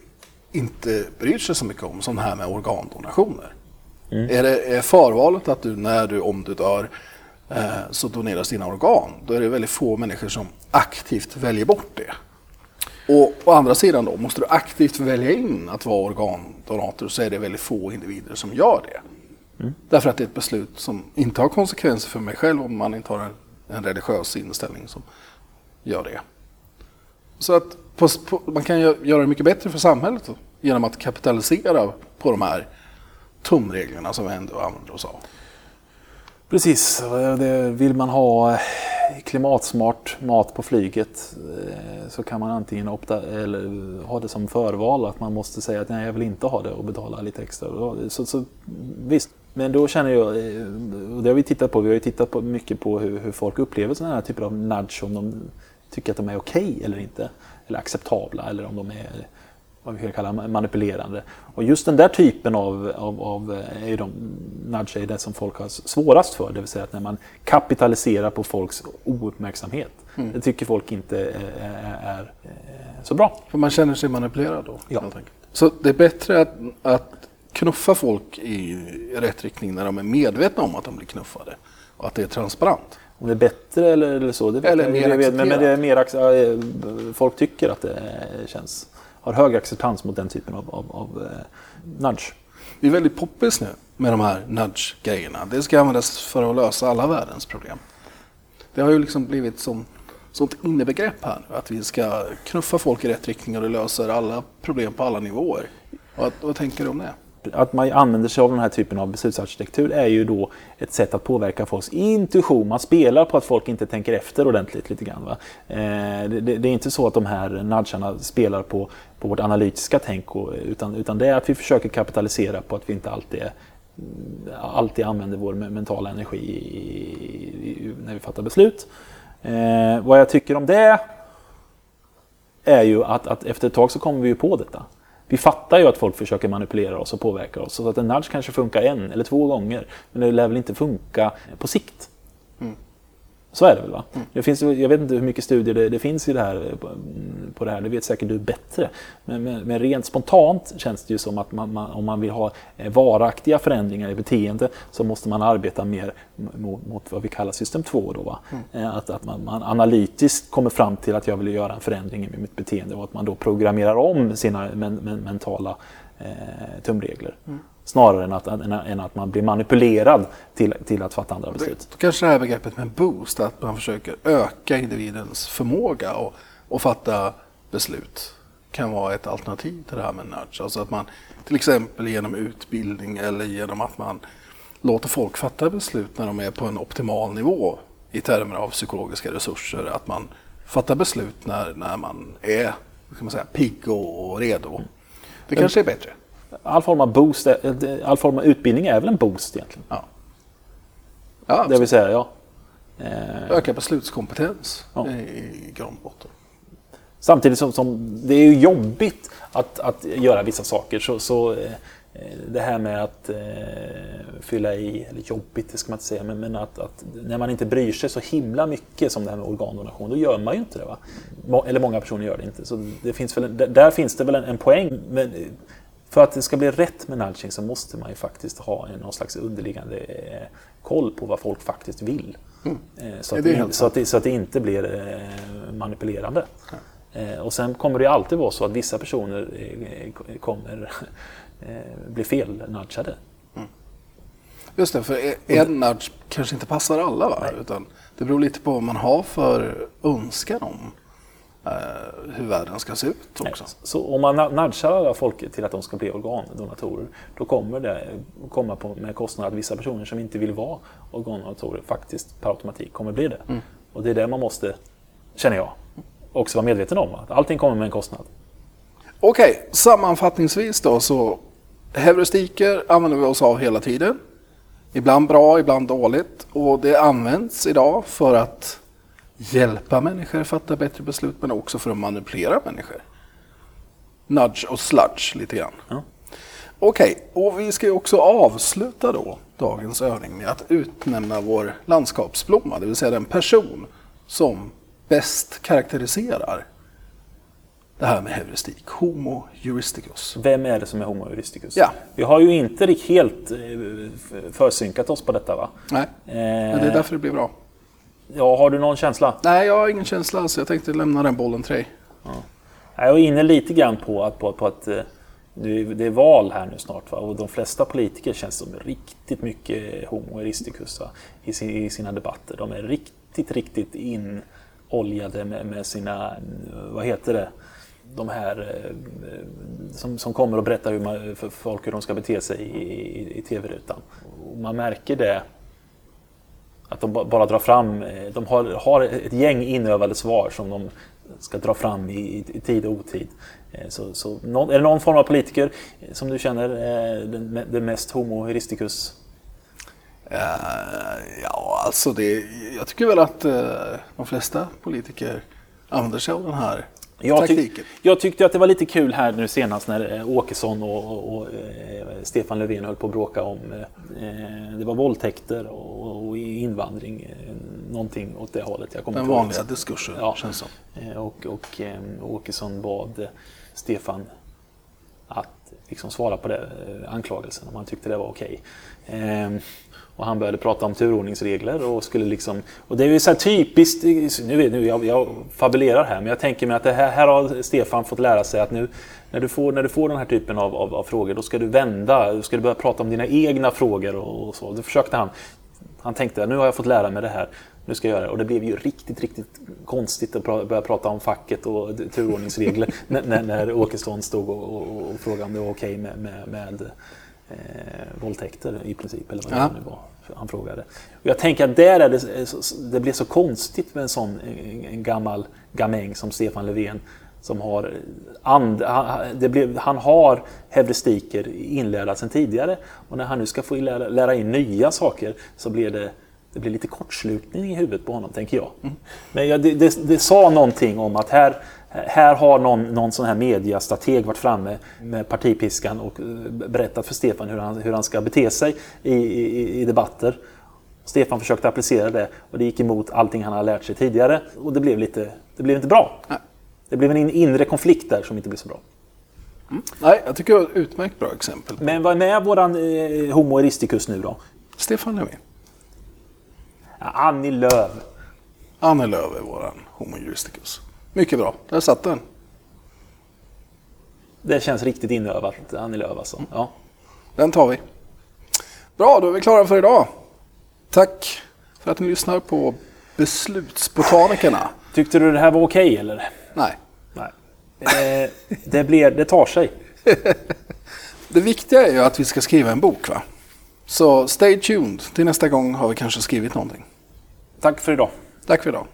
Speaker 1: inte bryr sig så mycket om, som det här med organdonationer. Är, det, är förvalet att du när du, om du dör, eh, så doneras dina organ, då är det väldigt få människor som aktivt väljer bort det. Och å andra sidan då, måste du aktivt välja in att vara organdonator så är det väldigt få individer som gör det. Därför att det är ett beslut som inte har konsekvenser för mig själv om man inte har en, en religiös inställning som gör det. Så att på, på, man kan göra det mycket bättre för samhället genom att kapitalisera på de här tumreglerna som vi ändå använder oss av.
Speaker 3: Precis, det vill man ha eh, klimatsmart mat på flyget eh, så kan man antingen opta, eller ha det som förval att man måste säga att nej jag vill inte ha det och betala lite extra. Så, så, visst, men då känner jag, eh, och det har vi tittat på, vi har ju tittat på mycket på hur, hur folk upplever sådana här typer av nudge, om de tycker att de är okej eller inte, eller acceptabla eller om de är
Speaker 2: vad vi kan kalla manipulerande. Och just den där typen av, av, av eh, är de nudge är det som folk har svårast för. Det vill säga att när man kapitaliserar på folks ouppmärksamhet. Mm. Det tycker folk inte är, är, är, så bra.
Speaker 1: För man känner sig manipulerad då?
Speaker 2: Ja.
Speaker 1: Så det är bättre att, att knuffa folk i rätt riktning när de är medvetna om att de blir knuffade och att det är transparent.
Speaker 2: Om det är bättre eller, eller så, det vet
Speaker 1: eller
Speaker 2: jag,
Speaker 1: mer
Speaker 2: jag vet, men, men det är mer, eh, folk tycker att det känns, har hög acceptans mot den typen av, av, av uh, nudge.
Speaker 1: Det är väldigt poppis nu med de här nudge-grejerna. Det ska användas för att lösa alla världens problem. Det har ju liksom blivit som sånt innebegrepp här nu, att vi ska knuffa folk i rätt riktning och det löser alla problem på alla nivåer. Vad, vad tänker du om det?
Speaker 2: Att man använder sig av den här typen av beslutsarkitektur är ju då ett sätt att påverka folks intuition. Man spelar på att folk inte tänker efter ordentligt lite grann. Va? Eh, det, det, är inte så att de här nudgarna spelar på, på vårt analytiska tänk och, utan, utan det är att vi försöker kapitalisera på att vi inte alltid, mm, alltid använder vår mentala energi i, i, när vi fattar beslut. Eh, vad jag tycker om det är ju att, att efter ett tag så kommer vi ju på detta. Vi fattar ju att folk försöker manipulera oss och påverka oss. Så att en nudge kanske funkar en eller två gånger. Men det lär väl inte funka på sikt. Mm. Så är det väl? va? Mm. Det finns, jag vet inte hur mycket studier det, det finns i det här, på, det här, det vet säkert du bättre. Men, men, rent spontant känns det ju som att man, man, om man vill ha eh, varaktiga förändringar i beteende så måste man arbeta mer mot, mot vad vi kallar system 2. Då, va? Mm. Eh, att, att man, man, analytiskt kommer fram till att jag vill göra en förändring i mitt beteende och att man då programmerar om sina men, men, mentala eh, tumregler. Mm. Snarare än att, än, än, att man blir manipulerad till, till att fatta andra beslut.
Speaker 1: Då kanske det här begreppet med boost, att man försöker öka individens förmåga och, och fatta beslut kan vara ett alternativ till det här med nudge. Alltså att man till exempel genom utbildning eller genom att man låter folk fatta beslut när de är på en optimal nivå i termer av psykologiska resurser. Att man fattar beslut när, när man är kan man säga, pigg och redo. Det kanske är bättre
Speaker 2: all form av boost, all form av utbildning är väl en boost egentligen?
Speaker 1: Ja. ja
Speaker 2: det vill säga, ja.
Speaker 1: Eh, Öka beslutskompetens ja. i grund botten.
Speaker 2: Samtidigt som, som, det är ju jobbigt att, att göra vissa saker så, så eh, det här med att eh, fylla i, eller jobbigt det ska man inte säga, men, men att, att, när man inte bryr sig så himla mycket som det här med organdonation, då gör man ju inte det. Va? Eller många personer gör det inte. Så det finns väl, där finns det väl en, en poäng. Men för att det ska bli rätt med nudging så måste man ju faktiskt ha någon slags underliggande eh, koll på vad folk faktiskt vill. Mm. Eh, så, att det, det så, att det, så, att det, inte blir eh, manipulerande. Ja. Och sen kommer det alltid vara så att vissa personer kommer <laughs> bli fel nudgade. Mm.
Speaker 1: Just det, för en nudge kanske inte passar alla. Va? Utan det beror lite på vad man har för önskan om Eh, hur världen ska se ut också.
Speaker 2: Så om man nudgar folk till att de ska bli organdonatorer, då kommer det komma på, med kostnad att vissa personer som inte vill vara organdonatorer faktiskt per automatik kommer bli det. Mm. Och det är det man måste, känner jag, också vara medveten om. Att allting kommer med en kostnad.
Speaker 1: Okej, okay, sammanfattningsvis då så heuristiker använder vi oss av hela tiden. Ibland bra, ibland dåligt. Och det används idag för att hjälpa människor att fatta bättre beslut men också för att manipulera människor. Nudge och sludge lite grann. Ja. Okej, okay, och vi ska ju också avsluta då dagens övning med att utnämna vår landskapsblomma, det vill säga den person som bäst karaktäriserar det här med heuristik, Homo juristicus.
Speaker 2: Vem är det som är Homo juristicus?
Speaker 1: Ja.
Speaker 2: Vi har ju inte helt eh, försynkat oss på detta va?
Speaker 1: Nej, men det är därför det blir bra.
Speaker 2: Ja, har du någon känsla?
Speaker 1: Nej, jag har ingen känsla så jag tänkte lämna den bollen till dig.
Speaker 2: Ja. Jag är inne lite grann på att, på, på att eh, det är val här nu snart va? och de flesta politiker känns som riktigt mycket homo eristicus i, i, sina debatter. De är riktigt, riktigt Oljade med, med sina, vad heter det, de här eh, som, som kommer och berättar hur man, för folk hur de ska bete sig i, i, i tv-rutan. Man märker det att de bara drar fram, eh, de har, har ett gäng inövade svar som de ska dra fram i, i tid och otid. Eh, så, så någon, är det någon form av politiker som du känner är den, den mest homo heuristicus?
Speaker 1: Uh, ja, alltså det, jag tycker väl att uh, de flesta politiker använder sig av den här
Speaker 2: Jag, tyck, jag tyckte att det var lite kul här nu senast när eh, Åkesson och, och, och eh, Stefan Löfven höll på att bråka om eh, det var våldtäkter och, och invandring, eh, någonting åt det hållet. Jag
Speaker 1: Den vanliga diskursen,
Speaker 2: Ja.
Speaker 1: känns som.
Speaker 2: Eh, Och, och eh, Åkesson bad eh, Stefan att liksom svara på det, eh, anklagelsen, om han tyckte det var okej. Ehm, och han började prata om turordningsregler och skulle liksom... Och det är ju så här typiskt, nu, vet- nu jag, jag fabulerar här, men jag tänker mig att det här, här har Stefan fått lära sig att nu när du får, när du får den här typen av, av, av frågor, då ska du vända, då ska du börja prata om dina egna frågor och, och så. Då försökte han, han tänkte nu har jag fått lära mig det här, nu ska jag göra det. Och det blev ju riktigt, riktigt konstigt att pra- börja prata om facket och turordningsregler <laughs> när, när, Åkesson stod och, och, och frågade om det var okej med, med, med eh, våldtäkter i princip, eller vad
Speaker 1: Ja.
Speaker 2: det nu var han frågade. Och jag tänker att där är det, det blir så konstigt med en sån en, en gammal gamäng som Stefan Löfven som har, and, han, det blev, han har heuristiker inlärda sedan tidigare och när han nu ska få lära, lära in nya saker så blir det, det blir lite kortslutning i huvudet på honom, tänker jag. Men jag, det, det, det sa någonting om att här, här har någon, någon sån här mediastrateg varit framme med partipiskan och eh, berättat för Stefan hur han, hur han ska bete sig i, i, i debatter. Stefan försökte applicera det och det gick emot allting han hade lärt sig tidigare och det blev, lite, det blev inte bra.
Speaker 1: Nej.
Speaker 2: Det blev en in- inre konflikt där som inte blev så bra.
Speaker 1: Nej, jag tycker det var ett utmärkt bra exempel.
Speaker 2: Men vad är våran eh, Homo eristicus nu då?
Speaker 1: Stefan Löfven.
Speaker 2: Ja, Annie Lööf.
Speaker 1: Annie Lööf är våran Homo juristicus. Mycket bra, där satt den.
Speaker 2: Det känns riktigt inövat, Annie Lööf alltså. Ja.
Speaker 1: Den tar vi. Bra, då är vi klara för idag. Tack för att ni lyssnar på Beslutsbotanikerna.
Speaker 2: Tyckte du det här var okej eller?
Speaker 1: Nej,
Speaker 2: Nej. Eh, det, blir, det tar sig. <laughs>
Speaker 1: det viktiga är ju att vi ska skriva en bok va? Så stay tuned. Till nästa gång har vi kanske skrivit någonting.
Speaker 2: Tack för idag.
Speaker 1: Tack för idag.